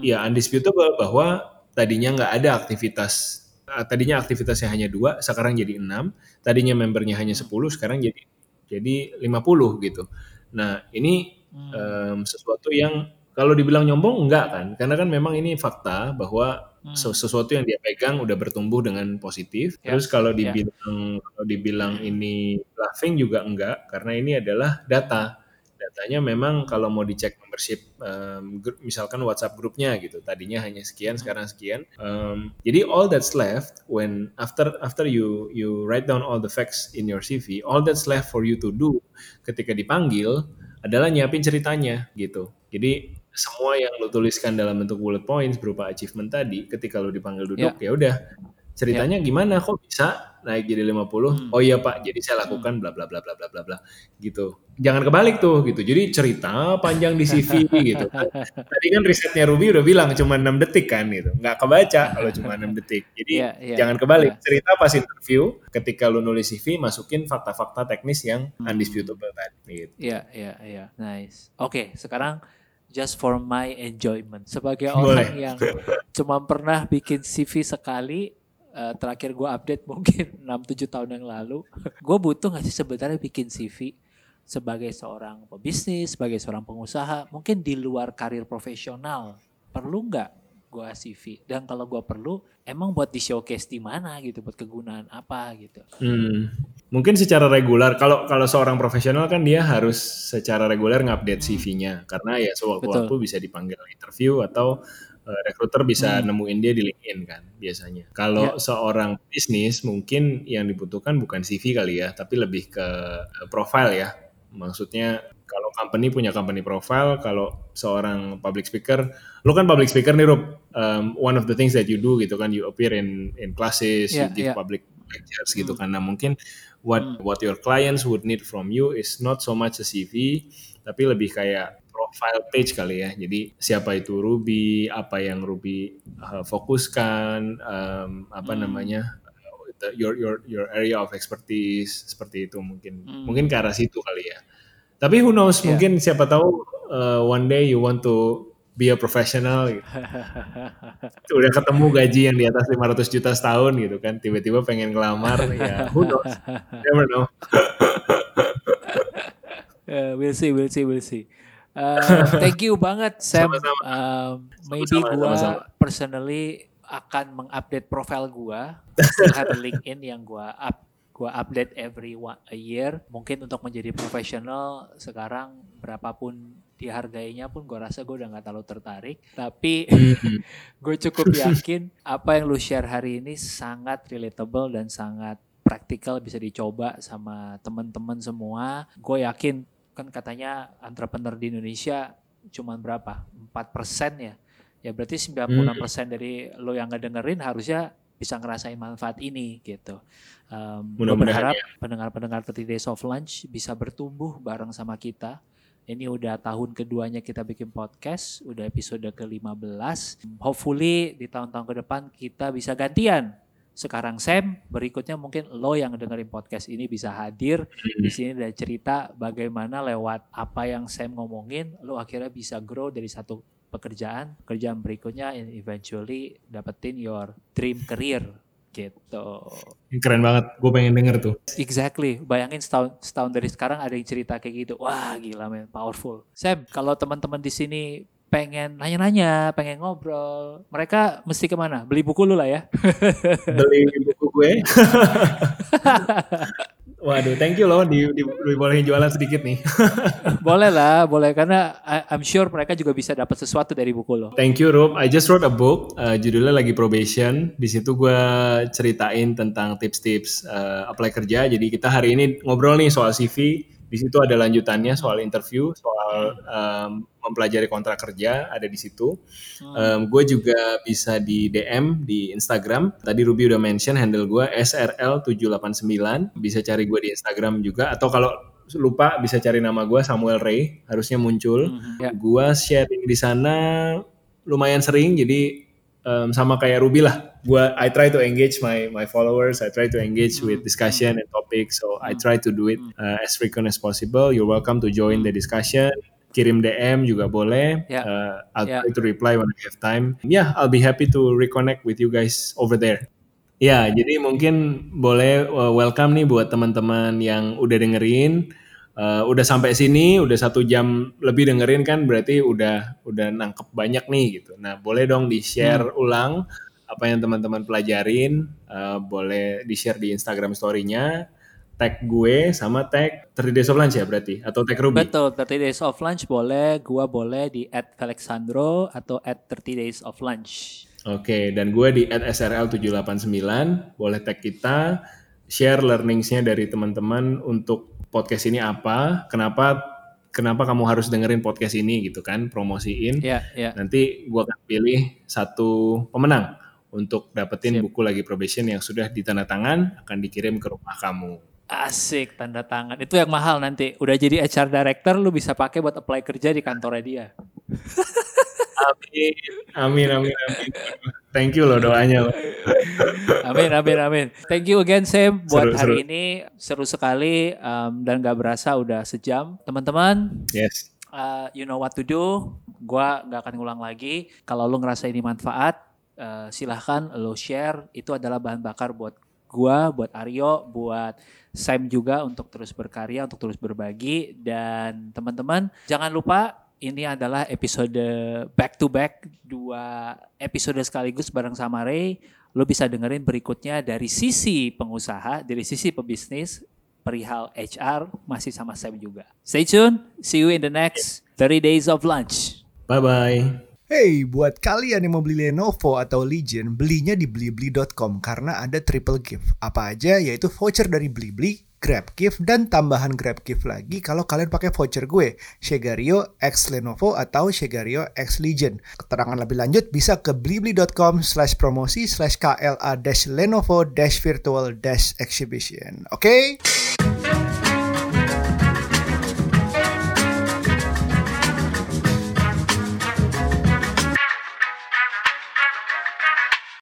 ya undisputable bahwa tadinya nggak ada aktivitas tadinya aktivitasnya hanya dua, sekarang jadi enam. Tadinya membernya hanya sepuluh, sekarang jadi jadi lima puluh gitu. Nah ini um, sesuatu yang kalau dibilang nyombong enggak kan? Karena kan memang ini fakta bahwa hmm. sesuatu yang dia pegang udah bertumbuh dengan positif. Ya. Terus kalau ya. dibilang ya. kalau dibilang ini laughing juga enggak karena ini adalah data datanya memang kalau mau dicek membership um, grup, misalkan WhatsApp grupnya gitu tadinya hanya sekian hmm. sekarang sekian um, jadi all that's left when after after you you write down all the facts in your CV all that's left for you to do ketika dipanggil adalah nyiapin ceritanya gitu jadi semua yang lo tuliskan dalam bentuk bullet points berupa achievement tadi ketika lo dipanggil duduk yeah. ya udah ceritanya yeah. gimana kok bisa naik jadi 50 hmm. oh iya pak jadi saya lakukan bla bla bla bla bla bla bla gitu. Jangan kebalik tuh gitu. Jadi cerita panjang di CV gitu. Tadi kan risetnya Ruby udah bilang cuma 6 detik kan gitu. Nggak kebaca kalau cuma 6 detik. Jadi yeah, yeah, jangan kebalik. Yeah. cerita pas interview ketika lu nulis CV masukin fakta-fakta teknis yang hmm. undisputable tadi gitu. Iya iya iya. Nice. Oke okay, sekarang just for my enjoyment. Sebagai orang Boleh. yang cuma pernah bikin CV sekali uh, terakhir gue update mungkin 6-7 tahun yang lalu. gue butuh gak sih sebenarnya bikin CV sebagai seorang pebisnis, sebagai seorang pengusaha, mungkin di luar karir profesional. Perlu nggak gue CV? Dan kalau gue perlu, emang buat di showcase di mana gitu, buat kegunaan apa gitu? Hmm. Mungkin secara regular, kalau kalau seorang profesional kan dia harus secara reguler ngupdate hmm. CV-nya, karena ya sewaktu-waktu bisa dipanggil interview atau uh, recruiter bisa hmm. nemuin dia di LinkedIn kan biasanya. Kalau ya. seorang bisnis mungkin yang dibutuhkan bukan CV kali ya, tapi lebih ke profile ya. Maksudnya kalau company punya company profile, kalau seorang public speaker, lo kan public speaker nih Rob, um, one of the things that you do gitu kan, you appear in in classes, yeah, you give yeah. public lectures gitu hmm. kan. Nah mungkin what hmm. what your clients would need from you is not so much a CV, tapi lebih kayak profile page kali ya. Jadi siapa itu Ruby, apa yang Ruby uh, fokuskan, um, apa hmm. namanya uh, your your your area of expertise seperti itu mungkin hmm. mungkin ke arah situ kali ya. Tapi who knows yeah. mungkin siapa tahu uh, one day you want to be a professional gitu. udah ketemu gaji yang di atas 500 juta setahun gitu kan tiba-tiba pengen ngelamar ya who knows never know uh, we'll see we'll see we'll see Uh, thank you banget Sam. Sama -sama. Uh, maybe gue personally akan mengupdate profile gue ada LinkedIn yang gue up gue update every one, a year. Mungkin untuk menjadi profesional sekarang berapapun dihargainya pun gue rasa gue udah nggak terlalu tertarik. Tapi hmm. gue cukup yakin apa yang lu share hari ini sangat relatable dan sangat praktikal bisa dicoba sama teman-teman semua. Gue yakin kan katanya entrepreneur di Indonesia cuma berapa? 4% ya. Ya berarti 96% hmm. dari lo yang ngedengerin harusnya bisa ngerasain manfaat ini gitu. Um, Mudah berharap ya. pendengar-pendengar 30 Days of Lunch bisa bertumbuh bareng sama kita. Ini udah tahun keduanya kita bikin podcast, udah episode ke-15. Hopefully di tahun-tahun ke depan kita bisa gantian. Sekarang Sam, berikutnya mungkin lo yang dengerin podcast ini bisa hadir hmm. di sini dan cerita bagaimana lewat apa yang Sam ngomongin, lo akhirnya bisa grow dari satu pekerjaan, pekerjaan berikutnya and eventually dapetin your dream career gitu. Keren banget, gue pengen denger tuh. Exactly, bayangin setahun, setahun dari sekarang ada yang cerita kayak gitu. Wah gila men, powerful. Sam, kalau teman-teman di sini pengen nanya-nanya, pengen ngobrol, mereka mesti ke mana? Beli buku lu lah ya. Beli buku gue. Waduh, thank you loh di, di, di boleh jualan sedikit nih. boleh lah, boleh karena I'm sure mereka juga bisa dapat sesuatu dari buku lo. Thank you Rob. I just wrote a book, uh, judulnya lagi probation. Di situ gue ceritain tentang tips-tips uh, apply kerja. Jadi kita hari ini ngobrol nih soal CV. Di situ ada lanjutannya soal interview, soal um, mempelajari kontrak kerja ada di situ. Hmm. Um, gue juga bisa di DM di Instagram. Tadi Ruby udah mention handle gue SRL789. Bisa cari gue di Instagram juga. Atau kalau lupa bisa cari nama gue Samuel Ray. Harusnya muncul. Hmm, ya. Gue sharing di sana lumayan sering. Jadi um, sama kayak Ruby lah. Gua I try to engage my my followers. I try to engage hmm. with discussion and topics. So I hmm. try to do it hmm. uh, as frequent as possible. You're welcome to join the discussion kirim DM juga boleh. Yeah. Uh, I'll yeah. try to reply when I have time. Yeah, I'll be happy to reconnect with you guys over there. Ya, jadi mungkin boleh uh, welcome nih buat teman-teman yang udah dengerin, uh, udah sampai sini, udah satu jam lebih dengerin kan, berarti udah udah nangkep banyak nih gitu. Nah, boleh dong di share hmm. ulang apa yang teman-teman pelajarin, uh, boleh di share di Instagram story-nya tag gue sama tag 30 Days of Lunch ya berarti atau tag Ruby? Betul, 30 Days of Lunch boleh, gue boleh di at Alexandro atau at 30 Days of Lunch. Oke, okay, dan gue di at SRL789, boleh tag kita, share learningsnya dari teman-teman untuk podcast ini apa, kenapa kenapa kamu harus dengerin podcast ini gitu kan, promosiin. Yeah, yeah. Nanti gue akan pilih satu pemenang untuk dapetin Siap. buku lagi probation yang sudah ditandatangan akan dikirim ke rumah kamu. Asik tanda tangan. Itu yang mahal nanti. Udah jadi HR director lu bisa pakai buat apply kerja di kantornya dia. amin. Amin amin amin. Thank you loh doanya loh. amin amin amin. Thank you again Sam buat seru, hari seru. ini seru sekali um, dan gak berasa udah sejam. Teman-teman. Yes. Uh, you know what to do. Gua gak akan ngulang lagi. Kalau lu ngerasa ini manfaat, uh, silahkan lo share. Itu adalah bahan bakar buat gua, buat Aryo, buat Sam juga untuk terus berkarya, untuk terus berbagi dan teman-teman jangan lupa ini adalah episode back to back dua episode sekaligus bareng sama Ray. Lo bisa dengerin berikutnya dari sisi pengusaha, dari sisi pebisnis, perihal HR masih sama Sam juga. Stay tune, see you in the next 30 days of lunch. Bye bye. Hey, buat kalian yang mau beli Lenovo atau Legion, belinya di blibli.com karena ada triple gift. Apa aja? Yaitu voucher dari Blibli, Grab gift, dan tambahan Grab gift lagi kalau kalian pakai voucher gue, Shegario X Lenovo atau Shegario X Legion. Keterangan lebih lanjut bisa ke blibli.com slash promosi slash KLA dash Lenovo dash virtual dash exhibition. Oke? Okay?